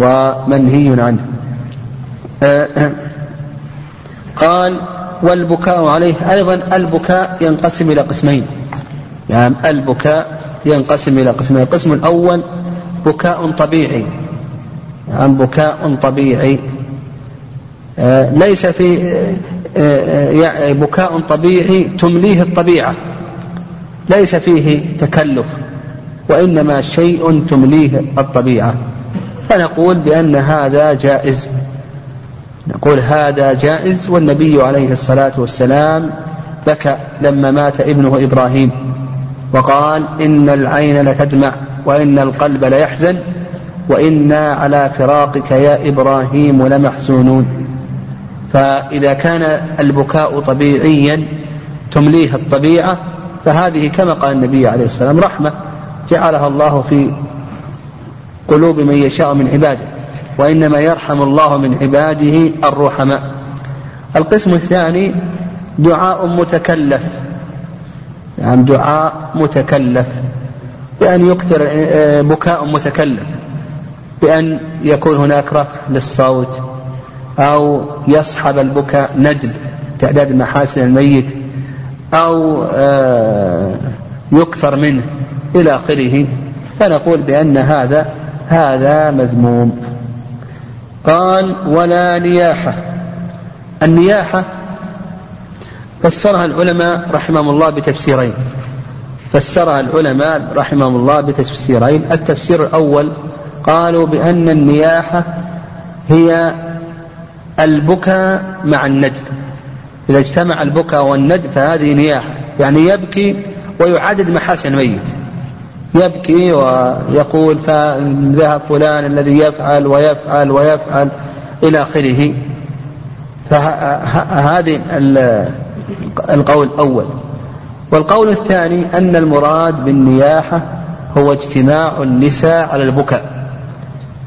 [SPEAKER 1] ومنهي عنه. قال والبكاء عليه أيضا البكاء ينقسم إلى قسمين. يعني البكاء ينقسم إلى قسمين. القسم الأول بكاء طبيعي. يعني بكاء طبيعي. آه، ليس في آه، آه، بكاء طبيعي تمليه الطبيعة. ليس فيه تكلف وإنما شيء تمليه الطبيعة. فنقول بأن هذا جائز. نقول هذا جائز والنبي عليه الصلاة والسلام بكى لما مات ابنه إبراهيم وقال إن العين لتدمع وإن القلب ليحزن وإنا على فراقك يا إبراهيم لمحزونون. فإذا كان البكاء طبيعيا تمليه الطبيعة فهذه كما قال النبي عليه السلام رحمة جعلها الله في قلوب من يشاء من عباده. وإنما يرحم الله من عباده الرحماء. القسم الثاني دعاء متكلف. يعني دعاء متكلف. بأن يكثر آه، بكاء متكلف. بأن يكون هناك رفع للصوت أو يصحب البكاء ندب تعداد محاسن الميت أو آه، يكثر منه إلى آخره. فنقول بأن هذا هذا مذموم. قال ولا نياحة. النياحة فسرها العلماء رحمهم الله بتفسيرين. فسرها العلماء رحمهم الله بتفسيرين. التفسير الأول قالوا بأن النياحة هي البكاء مع الندب. إذا اجتمع البكاء والندب فهذه نياحة. يعني يبكي ويعدد محاسن الميت. يبكي ويقول ذهب فلان الذي يفعل ويفعل ويفعل إلى آخره. فهذه القول الأول. والقول الثاني أن المراد بالنياحة هو اجتماع النساء على البكاء.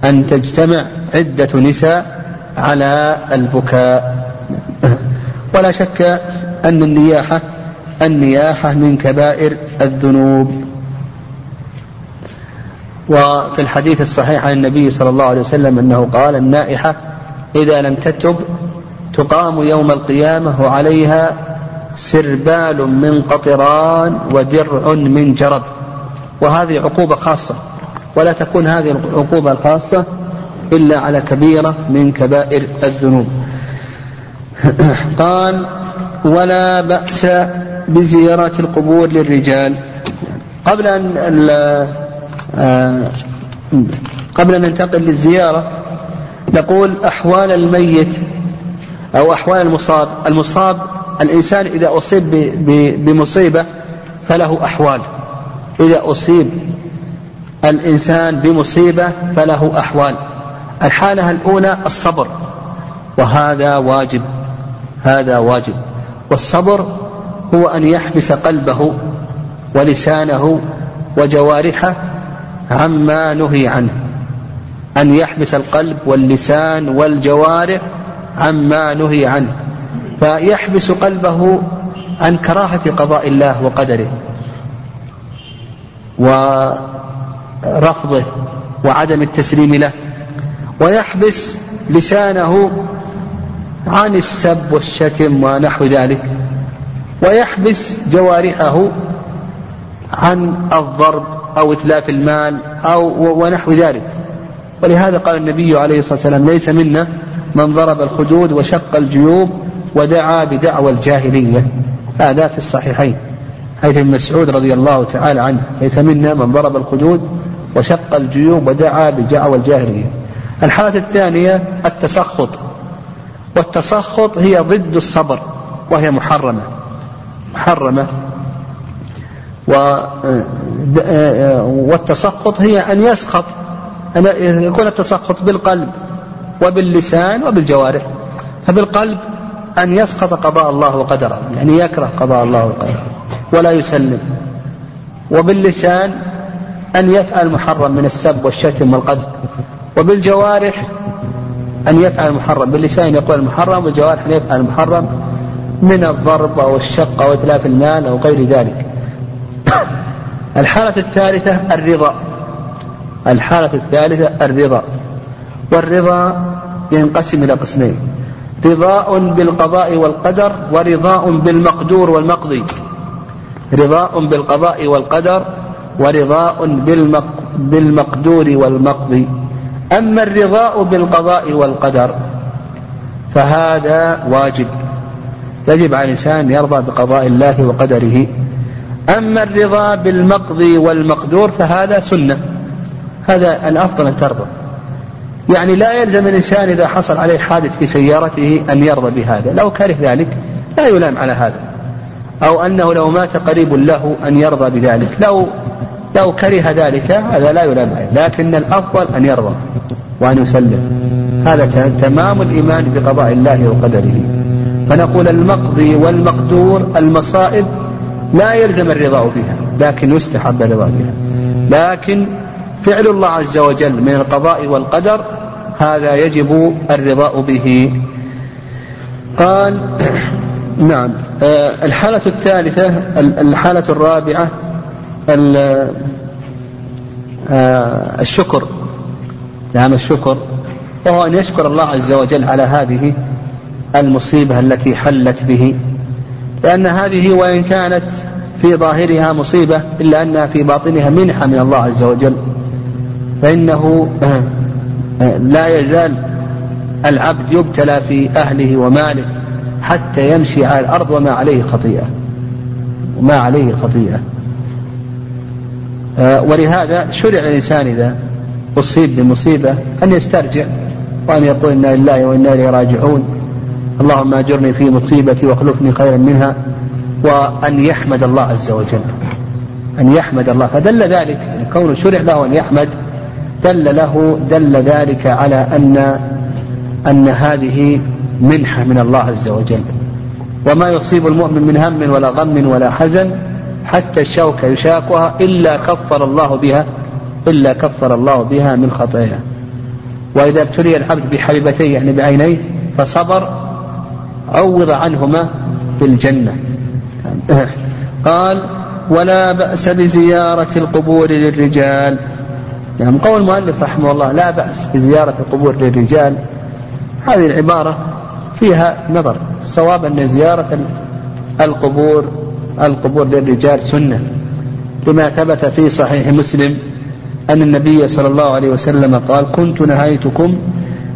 [SPEAKER 1] أن تجتمع عدة نساء على البكاء. ولا شك أن النياحة النياحة من كبائر الذنوب. وفي الحديث الصحيح عن النبي صلى الله عليه وسلم أنه قال النائحة إذا لم تتب تقام يوم القيامة وعليها سربال من قطران ودرع من جرب. وهذه عقوبة خاصة. ولا تكون هذه العقوبة الخاصة إلا على كبيرة من كبائر الذنوب. قال ولا بأس بزيارة القبور للرجال. قبل أن قبل أن ننتقل للزيارة نقول أحوال الميت أو أحوال المصاب. المصاب الإنسان إذا أصيب بمصيبة فله أحوال. إذا أصيب الإنسان بمصيبة فله أحوال. الحالة الأولى الصبر وهذا واجب. هذا واجب. والصبر هو أن يحبس قلبه ولسانه وجوارحه عما نهي عنه أن يحبس القلب واللسان والجوارح عما نهي عنه. فيحبس قلبه عن كراهة قضاء الله وقدره ورفضه وعدم التسليم له ويحبس لسانه عن السب والشتم ونحو ذلك ويحبس جوارحه عن الضرب أو إتلاف المال أو ونحو ذلك. ولهذا قال النبي عليه الصلاة والسلام ليس منا من ضرب الخدود وشق الجيوب ودعا بدعوى الجاهلية. هذا في الصحيحين. حيث ابن مسعود رضي الله تعالى عنه ليس منا من ضرب الخدود وشق الجيوب ودعا بدعوى الجاهلية. الحالة الثانية التسخط. والتسخط هي ضد الصبر وهي محرمة. محرمة. والتسخط هي أن يسخط أن يكون التسخط بالقلب وباللسان وبالجوارح. فبالقلب أن يسقط قضاء الله وقدره. يعني يكره قضاء الله وقدره. ولا يسلم. وباللسان أن يفعل محرم من السب والشتم والقذف. وبالجوارح أن يفعل المحرم باللسان يقول المحرم والجوارح أن يفعل المحرم من الضرب أو الشق أو إتلاف المال أو غير ذلك. الحالة الثالثة الرضا. الحالة الثالثة الرضا. والرضا ينقسم إلى قسمين. رضاء بالقضاء والقدر ورضاء بالمقدور والمقضي. رضاء بالقضاء والقدر ورضاء بالمق بالمقدور والمقضي. أما الرضاء بالقضاء والقدر فهذا واجب. يجب على الإنسان يرضى بقضاء الله وقدره. أما الرضا بالمقضي والمقدور فهذا سنة. هذا الأفضل أن ترضى. يعني لا يلزم الإنسان إذا حصل عليه حادث في سيارته أن يرضى بهذا. لو كره ذلك لا يلام على هذا. أو أنه لو مات قريب له أن يرضى بذلك. لو لو كره ذلك هذا لا يلام عليه. لكن الأفضل أن يرضى وأن يسلم. هذا تمام الإيمان بقضاء الله وقدره. فنقول المقضي والمقدور المصائب لا يلزم الرضا بها لكن يستحب الرضا بها. لكن فعل الله عز وجل من القضاء والقدر هذا يجب الرضاء به. قال نعم. آه، الحالة الثالثة الحالة الرابعة آه، الشكر. نعم الشكر. وهو أن يشكر الله عز وجل على هذه المصيبة التي حلت به. لأن هذه وإن كانت في ظاهرها مصيبة إلا أنها في باطنها منحة من الله عز وجل. فإنه لا يزال العبد يبتلى في أهله وماله حتى يمشي على الأرض وما عليه خطيئة. وما عليه خطيئة. ولهذا شرع الإنسان إذا أصيب بمصيبة أن يسترجع وأن يقول إنا لله وإنا إليه راجعون. اللهم أجرني في مصيبتي واخلفني خيرا منها وأن يحمد الله عز وجل. أن يحمد الله. فدل ذلك يعني كونه شرع له أن يحمد دل له دل ذلك على أن أن هذه منحة من الله عز وجل. وما يصيب المؤمن من هم ولا غم ولا حزن حتى الشوكة يشاكها إلا كفر الله بها إلا كفر الله بها من خطاياه. وإذا ابتلي العبد بحبيبتيه يعني بعينيه فصبر عوض عنهما في الجنة. قال ولا بأس بزيارة القبور للرجال. يعني قول المؤلف رحمه الله لا بأس بزيارة القبور للرجال. هذه العبارة فيها نظر الصواب أن زيارة القبور القبور للرجال سنة. لما ثبت في صحيح مسلم أن النبي صلى الله عليه وسلم قال كنت نهيتكم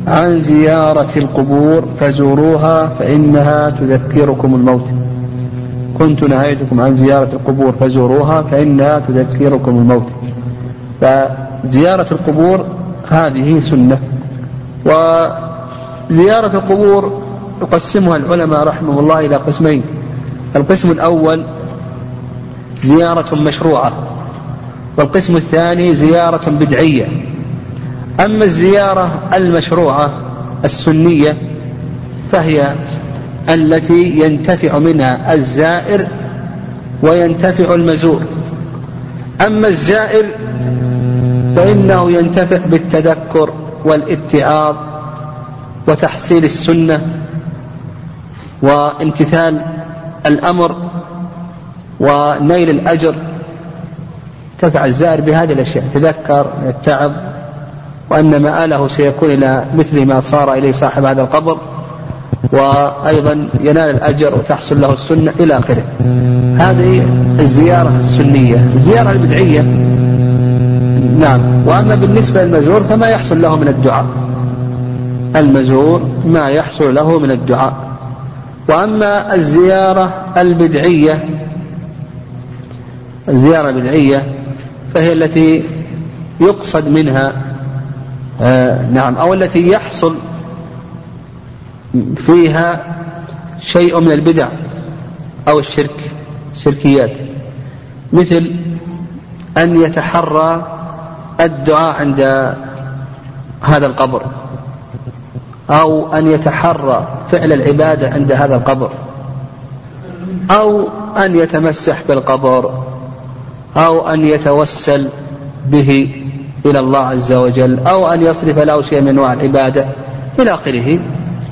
[SPEAKER 1] عن زيارة القبور فزوروها فإنها تذكركم الموت. كنت نهيتكم عن زيارة القبور فزوروها فإنها تذكركم الموت. فزيارة القبور هذه سنة. وزيارة القبور يقسمها العلماء رحمه الله إلى قسمين. القسم الأول زيارة مشروعة والقسم الثاني زيارة بدعية. أما الزيارة المشروعة السنية فهي التي ينتفع منها الزائر وينتفع المزور. أما الزائر فإنه ينتفع بالتذكر والاتعاظ وتحصيل السنة وامتثال الأمر ونيل الأجر. تفع الزائر بهذه الأشياء تذكر يتعظ وأن مآله سيكون إلى مثل ما صار إليه صاحب هذا القبر وأيضا ينال الأجر وتحصل له السنة إلى آخره. هذه الزيارة السنية الزيارة البدعية. نعم. وأما بالنسبة للمزور فما يحصل له من الدعاء. المزور ما يحصل له من الدعاء. وأما الزيارة البدعية الزيارة البدعية فهي التي يقصد منها آه نعم. أو التي يحصل فيها شيء من البدع أو الشرك شركيات مثل أن يتحرى الدعاء عند هذا القبر أو أن يتحرى فعل العبادة عند هذا القبر أو أن يتمسح بالقبر أو أن يتوسل به. إلى الله عز وجل أو أن يصرف له شيء من أنواع العبادة إلى آخره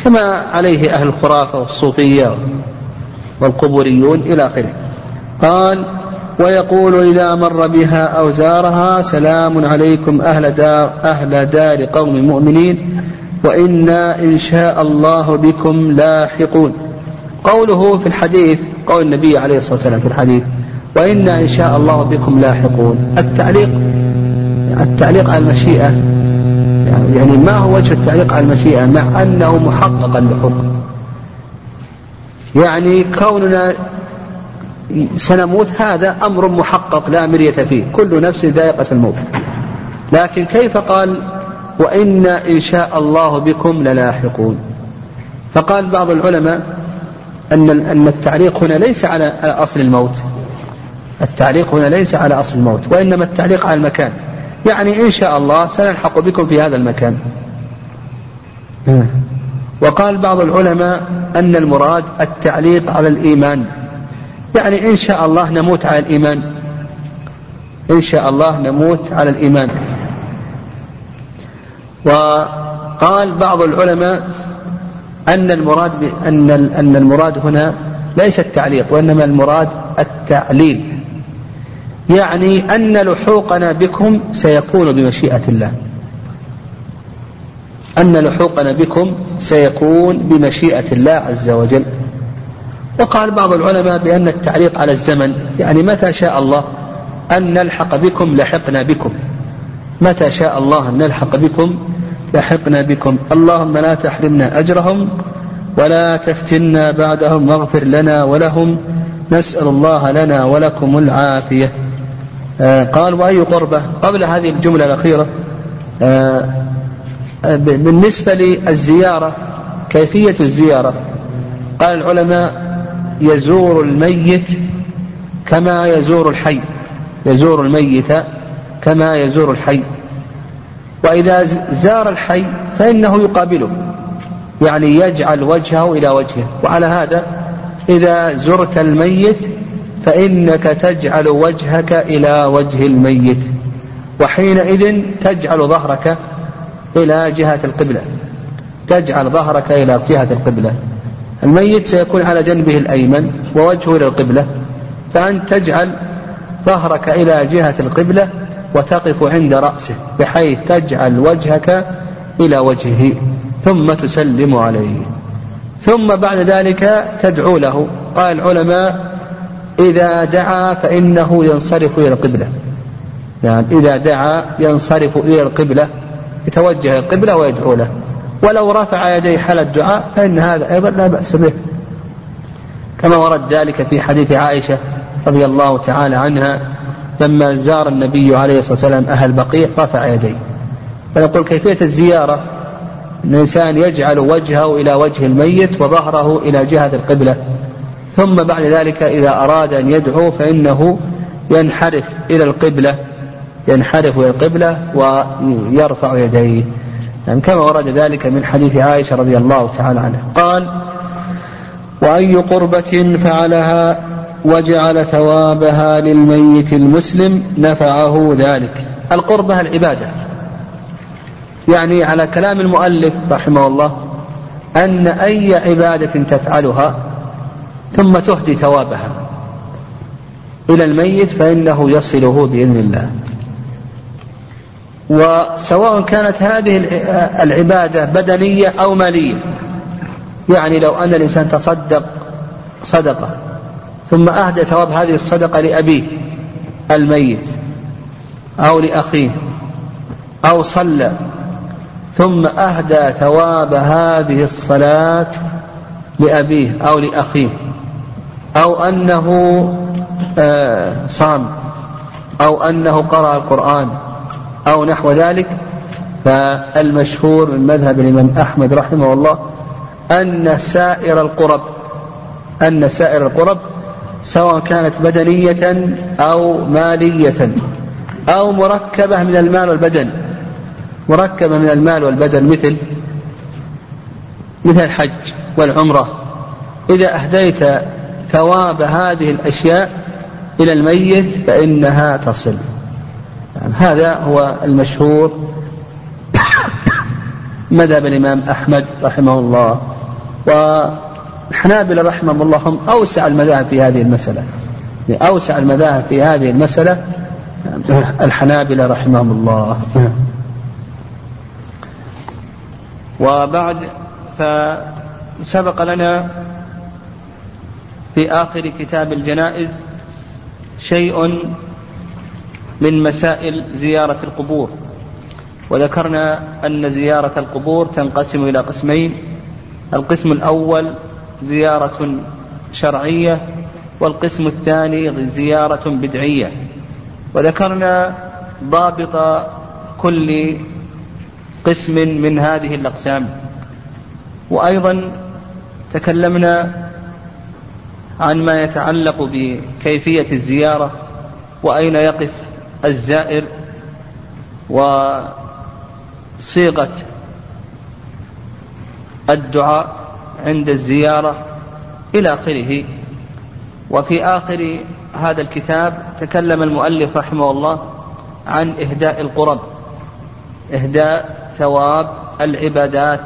[SPEAKER 1] كما عليه أهل الخرافة والصوفية والقبوريون إلى آخره. قال ويقول إذا مر بها أو زارها سلام عليكم أهل دار أهل دار قوم مؤمنين وإنا إن شاء الله بكم لاحقون. قوله في الحديث قول النبي عليه الصلاة والسلام في الحديث وإنا إن شاء الله بكم لاحقون. التعليق التعليق على المشيئة. يعني ما هو وجه التعليق على المشيئة؟ مع أنه محققا بحكم يعني كوننا سنموت هذا أمر محقق لا مرية فيه. كل نفس ذائقة الموت. لكن كيف قال وإنا إن شاء الله بكم للاحقون؟ فقال بعض العلماء أن أن التعليق هنا ليس على أصل الموت. التعليق هنا ليس على أصل الموت وإنما التعليق على المكان. يعني إن شاء الله سنلحق بكم في هذا المكان. وقال بعض العلماء أن المراد التعليق على الإيمان. يعني إن شاء الله نموت على الإيمان. إن شاء الله نموت على الإيمان. وقال بعض العلماء أن المراد أن أن المراد هنا ليس التعليق وإنما المراد التعليل. يعني أن لحوقنا بكم سيكون بمشيئة الله. أن لحوقنا بكم سيكون بمشيئة الله عز وجل. وقال بعض العلماء بأن التعليق على الزمن يعني متى شاء الله أن نلحق بكم لحقنا بكم. متى شاء الله أن نلحق بكم لحقنا بكم. اللهم لا تحرمنا أجرهم ولا تفتنا بعدهم واغفر لنا ولهم. نسأل الله لنا ولكم العافية. قال وأي قربة قبل هذه الجملة الأخيرة؟ آه بالنسبة للزيارة كيفية الزيارة؟ قال العلماء يزور الميت كما يزور الحي. يزور الميت كما يزور الحي. وإذا زار الحي فإنه يقابله. يعني يجعل وجهه إلى وجهه. وعلى هذا إذا زرت الميت فإنك تجعل وجهك إلى وجه الميت وحينئذ تجعل ظهرك إلى جهة القبلة تجعل ظهرك إلى جهة القبلة. الميت سيكون على جنبه الأيمن ووجهه إلى القبلة فأنت تجعل ظهرك إلى جهة القبلة وتقف عند رأسه بحيث تجعل وجهك إلى وجهه ثم تسلم عليه. ثم بعد ذلك تدعو له. قال العلماء إذا دعا فإنه ينصرف إلى القبلة. يعني إذا دعا ينصرف إلى القبلة يتوجه إلى القبلة ويدعو له. ولو رفع يديه حال الدعاء فإن هذا أيضا لا بأس به. كما ورد ذلك في حديث عائشة رضي الله تعالى عنها لما زار النبي عليه الصلاة والسلام أهل بقيع رفع يديه. فنقول كيفية الزيارة؟ الإنسان يجعل وجهه إلى وجه الميت وظهره إلى جهة القبلة. ثم بعد ذلك إذا أراد أن يدعو فإنه ينحرف إلى القبلة ينحرف إلى القبلة ويرفع يديه. يعني كما ورد ذلك من حديث عائشة رضي الله تعالى عنها. قال وأي قربة فعلها وجعل ثوابها للميت المسلم نفعه ذلك. القربة العبادة. يعني على كلام المؤلف رحمه الله أن أي عبادة تفعلها ثم تهدي ثوابها. إلى الميت فإنه يصله بإذن الله. وسواء كانت هذه العبادة بدنية أو مالية يعني لو أن الإنسان تصدق صدقة ثم أهدى ثواب هذه الصدقة لأبيه الميت أو لأخيه أو صلى ثم أهدى ثواب هذه الصلاة لأبيه أو لأخيه. أو أنه آه، صام أو أنه قرأ القرآن أو نحو ذلك فالمشهور من مذهب الإمام أحمد رحمه الله أن سائر القرب أن سائر القرب سواء كانت بدنية أو مالية أو مركبة من المال والبدن مركبة من المال والبدن مثل مثل الحج والعمرة. إذا أهديت ثواب هذه الأشياء إلى الميت فإنها تصل. يعني هذا هو المشهور مذهب الإمام أحمد رحمه الله. والحنابلة رحمهم الله هم أوسع المذاهب في هذه المسألة. أوسع المذاهب في هذه المسألة الحنابلة رحمهم الله. وبعد فسبق لنا في آخر كتاب الجنائز شيء من مسائل زيارة القبور. وذكرنا أن زيارة القبور تنقسم إلى قسمين. القسم الأول زيارة شرعية والقسم الثاني زيارة بدعية. وذكرنا ضابط كل قسم من هذه الأقسام. وأيضا تكلمنا عن ما يتعلق بكيفية الزيارة وأين يقف الزائر وصيغة الدعاء عند الزيارة إلى آخره. وفي آخر هذا الكتاب تكلم المؤلف رحمه الله عن إهداء القرب إهداء ثواب العبادات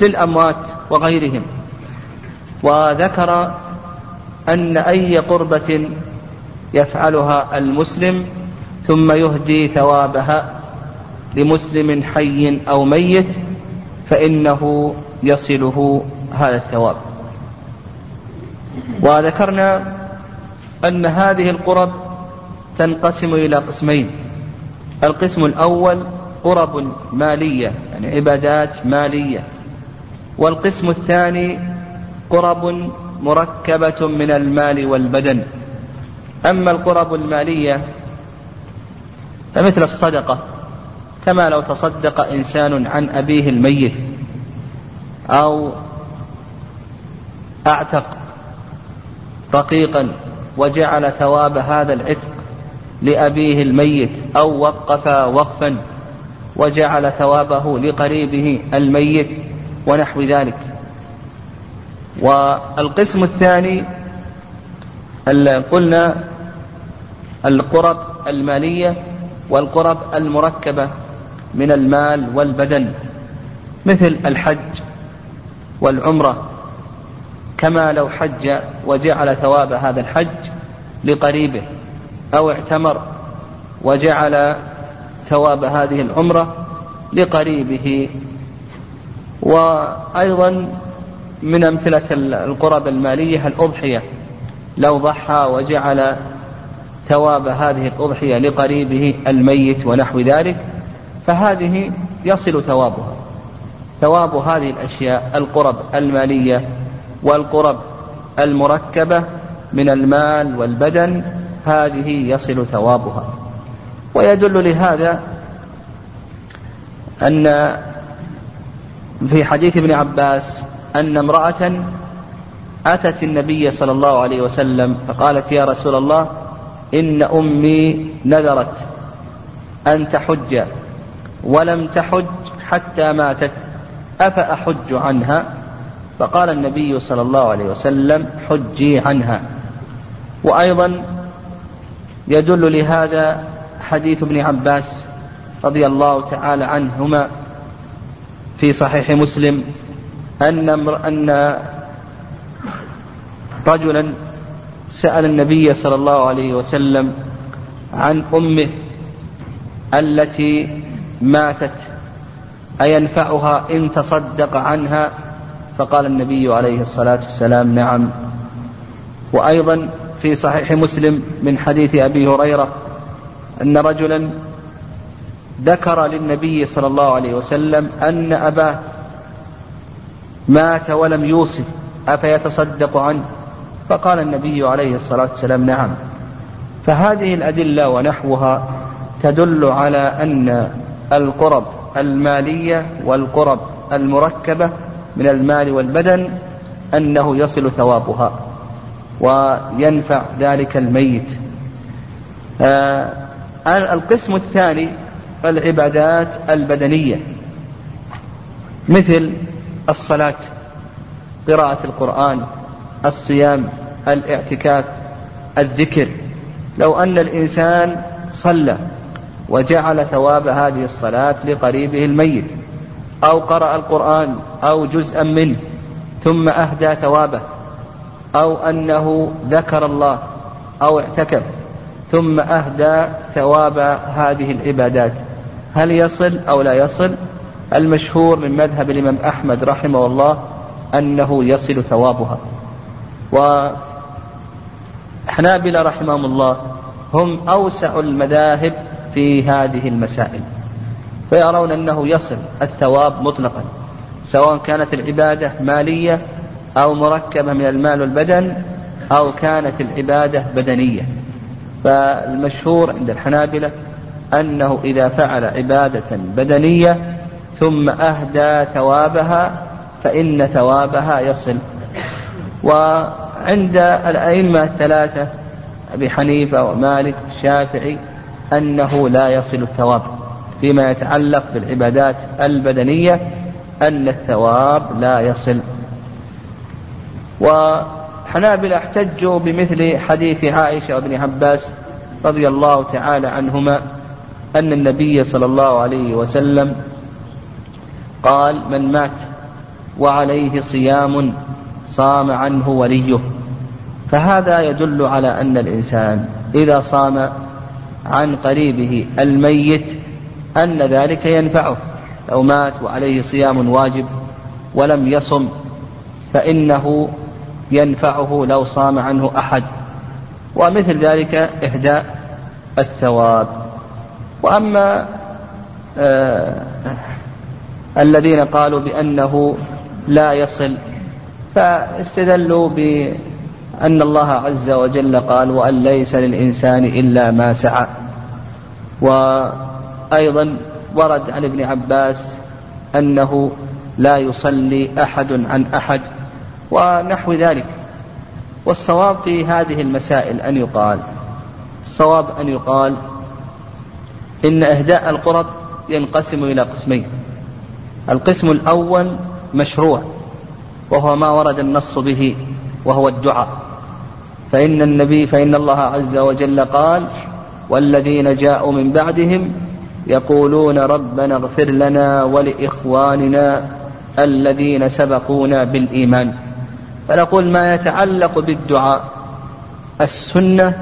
[SPEAKER 1] للأموات وغيرهم. وذكر أن أي قربة يفعلها المسلم ثم يهدي ثوابها لمسلم حي أو ميت فإنه يصله هذا الثواب. وذكرنا أن هذه القرب تنقسم إلى قسمين. القسم الأول قرب مالية يعني عبادات مالية. والقسم الثاني قرب مركبة من المال والبدن. أما القرب المالية فمثل الصدقة كما لو تصدق إنسان عن أبيه الميت أو أعتق رقيقا وجعل ثواب هذا العتق لأبيه الميت أو وقف وقفا وجعل ثوابه لقريبه الميت ونحو ذلك. والقسم الثاني قلنا القرب المالية والقرب المركبة من المال والبدن مثل الحج والعمرة. كما لو حج وجعل ثواب هذا الحج لقريبه أو اعتمر وجعل ثواب هذه العمرة لقريبه. وأيضا من أمثلة القرب المالية الأضحية. لو ضحى وجعل ثواب هذه الأضحية لقريبه الميت ونحو ذلك فهذه يصل ثوابها. ثواب هذه الأشياء القرب المالية والقرب المركبة من المال والبدن هذه يصل ثوابها. ويدل لهذا أن في حديث ابن عباس أن امرأة أتت النبي صلى الله عليه وسلم فقالت يا رسول الله إن أمي نذرت أن تحج ولم تحج حتى ماتت أفأحج عنها؟ فقال النبي صلى الله عليه وسلم حجي عنها. وأيضا يدل لهذا حديث ابن عباس رضي الله تعالى عنهما في صحيح مسلم أن أن رجلا سأل النبي صلى الله عليه وسلم عن أمه التي ماتت أينفعها إن تصدق عنها؟ فقال النبي عليه الصلاة والسلام نعم. وأيضا في صحيح مسلم من حديث أبي هريرة أن رجلا ذكر للنبي صلى الله عليه وسلم أن أباه مات ولم يوصي أفيتصدق عنه؟ فقال النبي عليه الصلاة والسلام نعم. فهذه الأدلة ونحوها تدل على أن القرب المالية والقرب المركبة من المال والبدن أنه يصل ثوابها وينفع ذلك الميت. آه القسم الثاني العبادات البدنية مثل الصلاة قراءة القرآن الصيام الاعتكاف الذكر. لو أن الإنسان صلى وجعل ثواب هذه الصلاة لقريبه الميت أو قرأ القرآن أو جزءا منه ثم أهدى ثوابه أو أنه ذكر الله أو اعتكف ثم أهدى ثواب هذه العبادات هل يصل أو لا يصل؟ المشهور من مذهب الإمام أحمد رحمه الله أنه يصل ثوابها. وحنابلة رحمهم الله هم أوسع المذاهب في هذه المسائل فيرون أنه يصل الثواب مطلقا سواء كانت العبادة مالية أو مركبة من المال والبدن أو كانت العبادة بدنية. فالمشهور عند الحنابلة أنه إذا فعل عبادة بدنية ثم أهدى ثوابها فإن ثوابها يصل. وعند الأئمة الثلاثة أبي حنيفة ومالك والشافعي أنه لا يصل الثواب فيما يتعلق بالعبادات البدنية أن الثواب لا يصل. وحنابل احتجوا بمثل حديث عائشة وابن عباس رضي الله تعالى عنهما أن النبي صلى الله عليه وسلم قال من مات وعليه صيام صام عنه وليه. فهذا يدل على أن الإنسان إذا صام عن قريبه الميت أن ذلك ينفعه. لو مات وعليه صيام واجب ولم يصم فإنه ينفعه لو صام عنه أحد. ومثل ذلك إهداء الثواب. وأما آه الذين قالوا بأنه لا يصل. فاستدلوا بأن الله عز وجل قال وأن ليس للإنسان إلا ما سعى وأيضا ورد عن ابن عباس أنه لا يصلي أحد عن أحد ونحو ذلك. والصواب في هذه المسائل أن يقال الصواب أن يقال إن إهداء القرب ينقسم إلى قسمين. القسم الأول مشروع وهو ما ورد النص به وهو الدعاء. فإن النبي فإن الله عز وجل قال والذين جاءوا من بعدهم يقولون ربنا اغفر لنا ولإخواننا الذين سبقونا بالإيمان. فنقول ما يتعلق بالدعاء السنة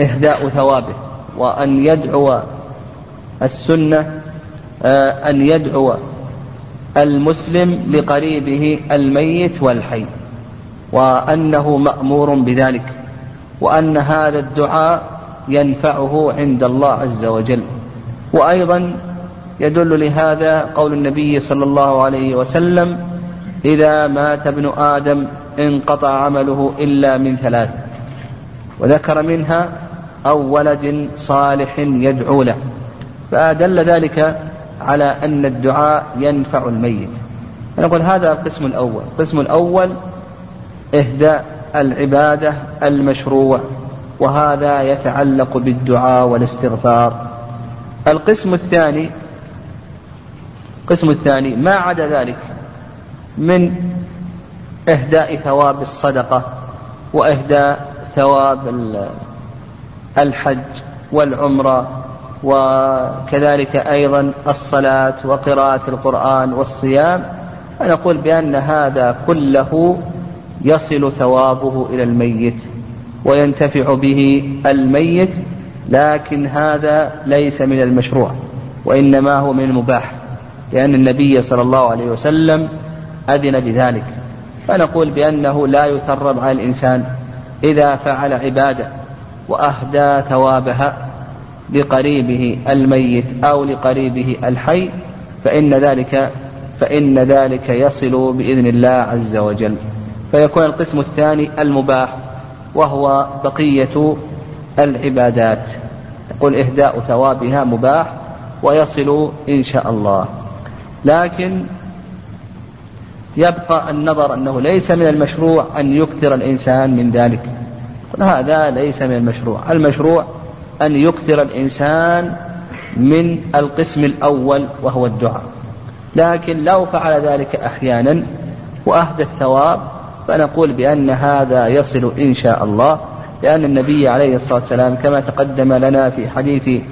[SPEAKER 1] إهداء ثوابه وأن يدعو السنة آه، أن يدعو المسلم لقريبه الميت والحي وأنه مأمور بذلك وأن هذا الدعاء ينفعه عند الله عز وجل. وأيضا يدل لهذا قول النبي صلى الله عليه وسلم إذا مات ابن آدم انقطع عمله إلا من ثلاث وذكر منها أو ولد صالح يدعو له. فدل ذلك على أن الدعاء ينفع الميت. نقول هذا القسم الأول. القسم الأول إهداء العبادة المشروع وهذا يتعلق بالدعاء والاستغفار. القسم الثاني القسم الثاني ما عدا ذلك من إهداء ثواب الصدقة وإهداء ثواب الحج والعمرة وكذلك أيضا الصلاة وقراءة القرآن والصيام فنقول بأن هذا كله يصل ثوابه إلى الميت وينتفع به الميت لكن هذا ليس من المشروع وإنما هو من المباح لأن النبي صلى الله عليه وسلم أذن بذلك. فنقول بأنه لا يثرب على الإنسان إذا فعل عبادة وأهدى ثوابها لقريبه الميت أو لقريبه الحي فإن ذلك فإن ذلك يصل بإذن الله عز وجل. فيكون القسم الثاني المباح وهو بقية العبادات. يقول إهداء ثوابها مباح ويصل إن شاء الله. لكن يبقى النظر أنه ليس من المشروع أن يكثر الإنسان من ذلك. هذا ليس من المشروع. المشروع أن يكثر الإنسان من القسم الأول وهو الدعاء. لكن لو فعل ذلك أحيانا وأهدى الثواب فنقول بأن هذا يصل إن شاء الله. لأن النبي عليه الصلاة والسلام كما تقدم لنا في حديث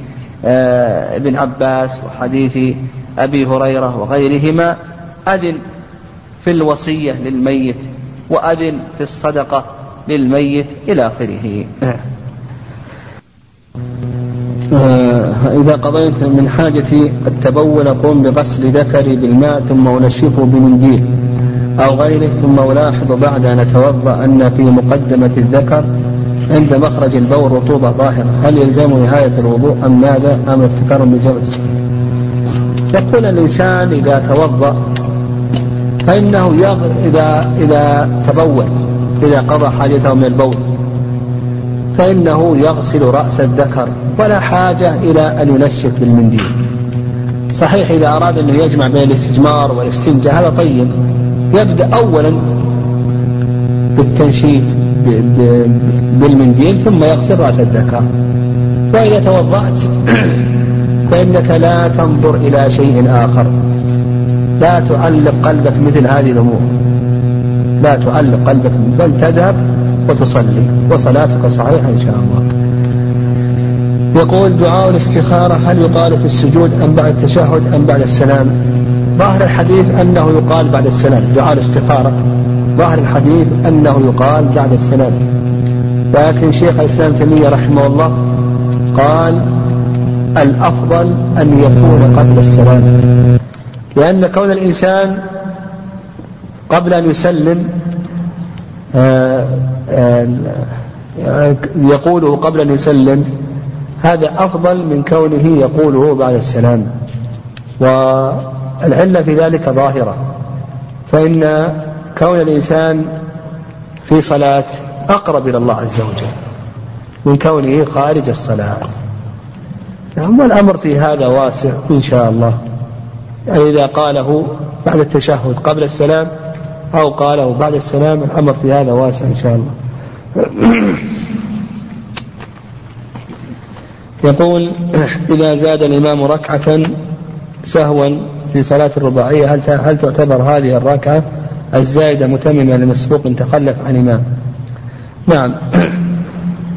[SPEAKER 1] آه، ابن عباس وحديث أبي هريرة وغيرهما أذن في الوصية للميت وأذن في الصدقة للميت إلى آخره.
[SPEAKER 2] إذا قضيت من حاجتي التبول قم بغسل ذكري بالماء ثم أنشفه بمنديل أو غيره ثم ألاحظ بعد أن أتوضأ أن في مقدمة الذكر عند مخرج البول رطوبة ظاهرة. هل يلزم نهاية الوضوء أم ماذا؟ أم ابتكار بجوز يقول الإنسان إذا توضأ فإنه يغ... إذا إذا تبول إذا قضى حاجته من البول. فإنه يغسل رأس الذكر ولا حاجة إلى أن ينشف بالمنديل صحيح إذا أراد أنه يجمع بين الاستجمار والاستنجاء هذا طيب. يبدأ أولا بالتنشيف بالمنديل ثم يغسل رأس الذكر. وإذا توضأت فإنك لا تنظر إلى شيء آخر. لا تعلق قلبك مثل هذه الأمور. لا تعلق قلبك بل تذهب وتصلي. وصلاتك صحيحة إن شاء الله. يقول دعاء الاستخارة هل يقال في السجود أم بعد التشهد أم بعد السلام؟ ظاهر الحديث أنه يقال بعد السلام. دعاء الاستخارة. ظاهر الحديث أنه يقال بعد السلام. لكن شيخ الإسلام تيمية رحمه الله قال الأفضل أن يكون قبل السلام. لأن كون الإنسان قبل أن يسلم آه، يقوله قبل أن يسلم هذا أفضل من كونه يقوله بعد السلام. والعلة في ذلك ظاهرة. فإن كون الإنسان في صلاة أقرب إلى الله عز وجل من كونه خارج الصلاة. نعم والأمر في هذا واسع إن شاء الله. يعني إذا قاله بعد التشهد قبل السلام أو قاله بعد السلام الأمر في هذا واسع إن شاء الله. يقول إذا زاد الإمام ركعة سهوا في صلاة الرباعية هل هل تعتبر هذه الركعة الزائدة متممة لمسبوق تخلف عن إمام؟ نعم.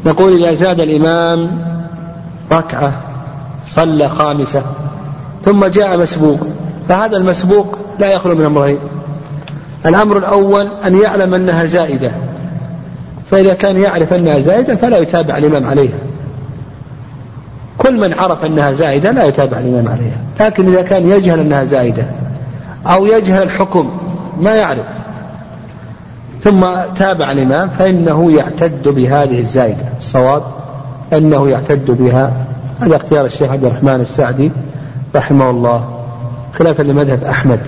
[SPEAKER 2] نقول إذا زاد الإمام ركعة صلى خامسة ثم جاء مسبوق فهذا المسبوق لا يخلو من أمرين. الأمر الأول أن يعلم أنها زائدة. فإذا كان يعرف أنها زائدة فلا يتابع الإمام عليها. كل من عرف أنها زائدة لا يتابع الإمام عليها. لكن إذا كان يجهل أنها زائدة أو يجهل الحكم ما يعرف. ثم تابع الإمام فإنه يعتد بهذه الزائدة. الصواب أنه يعتد بها. هذا اختيار الشيخ عبد الرحمن السعدي رحمه الله خلافا لمذهب أحمد.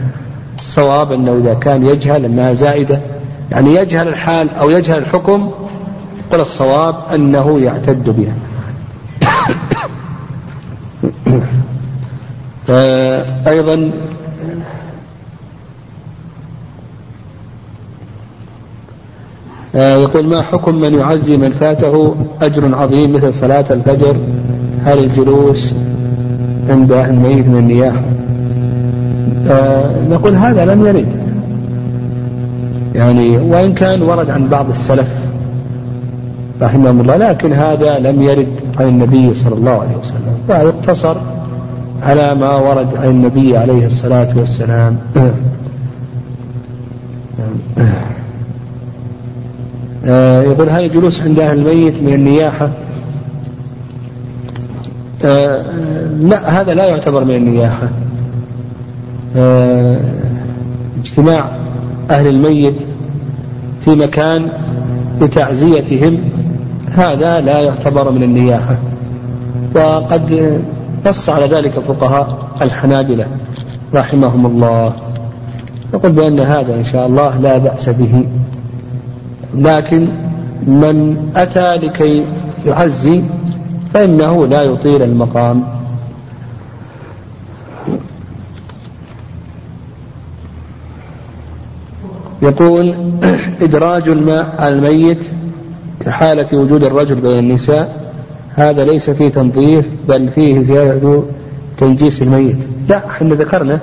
[SPEAKER 2] الصواب أنه إذا كان يجهل أنها زائدة. يعني يجهل الحال أو يجهل الحكم قل الصواب أنه يعتد بها. أيضا يقول ما حكم من يعزي من فاته أجر عظيم مثل صلاة الفجر؟ هل الجلوس عند الميت من النياحة؟ نقول هذا لم يرد. يعني وإن كان ورد عن بعض السلف رحمهم الله لكن هذا لم يرد عن النبي صلى الله عليه وسلم. فيقتصر على ما ورد عن النبي عليه الصلاة والسلام. آه، يقول هل الجلوس عند أهل الميت من النياحة. آه، لا هذا لا يعتبر من النياحة. اجتماع أهل الميت في مكان لتعزيتهم هذا لا يعتبر من النياحة. وقد نص على ذلك فقهاء الحنابلة رحمهم الله. يقول بأن هذا إن شاء الله لا بأس به. لكن من أتى لكي يعزي فإنه لا يطيل المقام. يقول إدراج الماء على الميت كحالة وجود الرجل بين النساء هذا ليس فيه تنظيف بل فيه زيادة تنجيس الميت. لا إحنا ذكرنا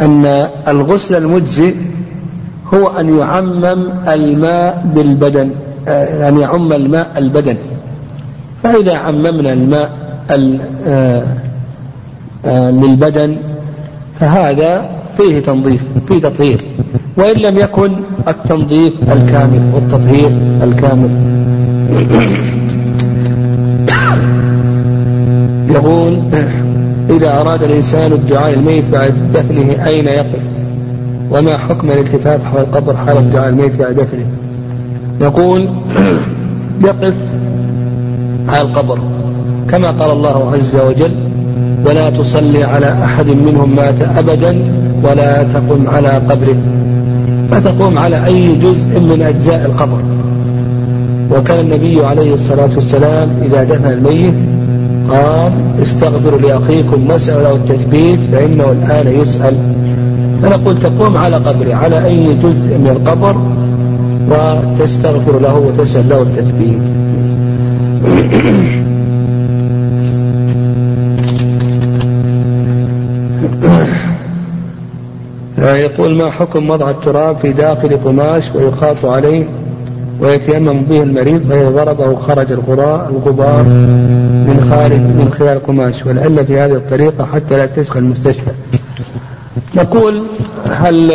[SPEAKER 2] أن الغسل المجزئ هو أن يعمم الماء بالبدن آه، أن يعم الماء البدن. فإذا عممنا الماء آه، آه، للبدن فهذا في فيه تنظيف فيه تطهير. وإن لم يكن التنظيف الكامل والتطهير الكامل. يقول إذا أراد الإنسان الدعاء الميت بعد دفنه أين يقف؟ وما حكم الالتفاف حول القبر حال الدعاء الميت بعد دفنه؟ يقول يقف على القبر. كما قال الله عز وجل ولا تصلي على أحد منهم مات أبدا ولا تقم على قبره. فتقوم على أي جزء من أجزاء القبر. وكان النبي عليه الصلاة والسلام إذا دفن الميت قال استغفروا لأخيكم واسألوا له التثبيت فإنه الآن يسأل. فنقول تقوم على قبره على أي جزء من القبر وتستغفر له وتسأل له التثبيت. يقول ما حكم وضع التراب في داخل قماش ويخاط عليه ويتيمم به المريض فإذا ضربه خرج الغبار من خارج من خلال القماش. والعلة في هذه الطريقة حتى لا تسخن المستشفى. نقول هل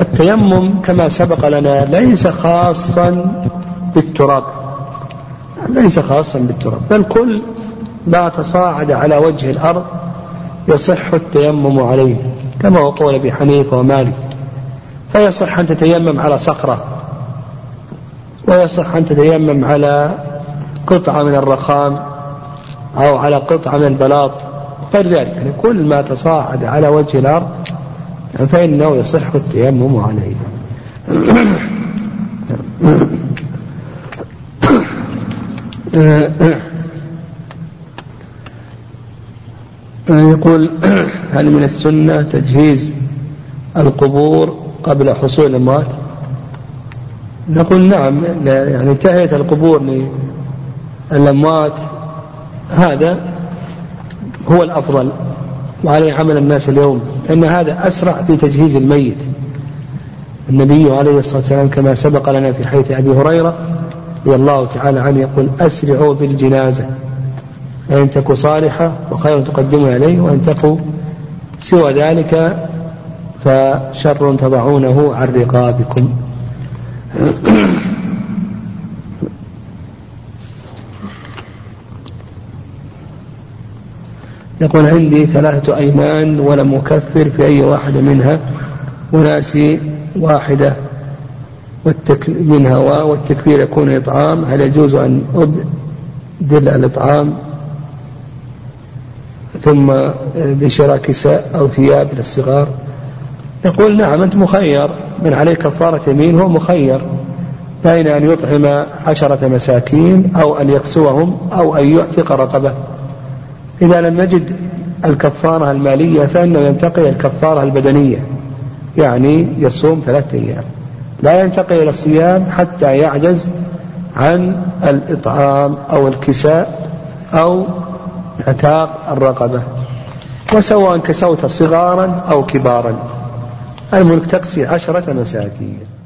[SPEAKER 2] التيمم كما سبق لنا ليس خاصا بالتراب؟ ليس خاصا بالتراب بل كل ما تصاعد على وجه الأرض يصح التيمم عليه. كما هو قول أبي حنيفة ومالك. فيصح أن تتيمم على صخرة. ويصح أن تتيمم على قطعة من الرخام أو على قطعة من البلاط. غير ذلك يعني كل ما تصاعد على وجه الأرض فإنه يصح التيمم عليه. يقول هل من السنة تجهيز القبور قبل حصول الأموات نقول نعم يعني تهيئة القبور للأموات هذا هو الأفضل وعليه عمل الناس اليوم لأن هذا أسرع في تجهيز الميت. النبي عليه الصلاة والسلام كما سبق لنا في حيث أبي هريرة رضي الله تعالى عنه يقول أسرعوا بالجنازة. وإن تكو صالحة وخير تقدمها إليه وإن تكو سوى ذلك فشر تضعونه عن رقابكم. يقول عندي ثلاثة أيمان ولم أكفر في أي واحدة منها. وناسي واحدة والتك منها والتكفير يكون إطعام. هل يجوز أن أبدل الإطعام؟ ثم بشراء كساء أو ثياب للصغار. يقول نعم أنت مخير. من عليه كفارة يمين هو مخير. بين أن يطعم عشرة مساكين أو أن يكسوهم أو أن يعتق رقبة. إذا لم يجد الكفارة المالية فإنه ينتقي الكفارة البدنية. يعني يصوم ثلاثة أيام. لا ينتقي إلى الصيام حتى يعجز عن الإطعام أو الكساء أو اعتاق الرقبة وسواء كسوت صغارا أو كبارا. الملك تقسي عشرة مساكين.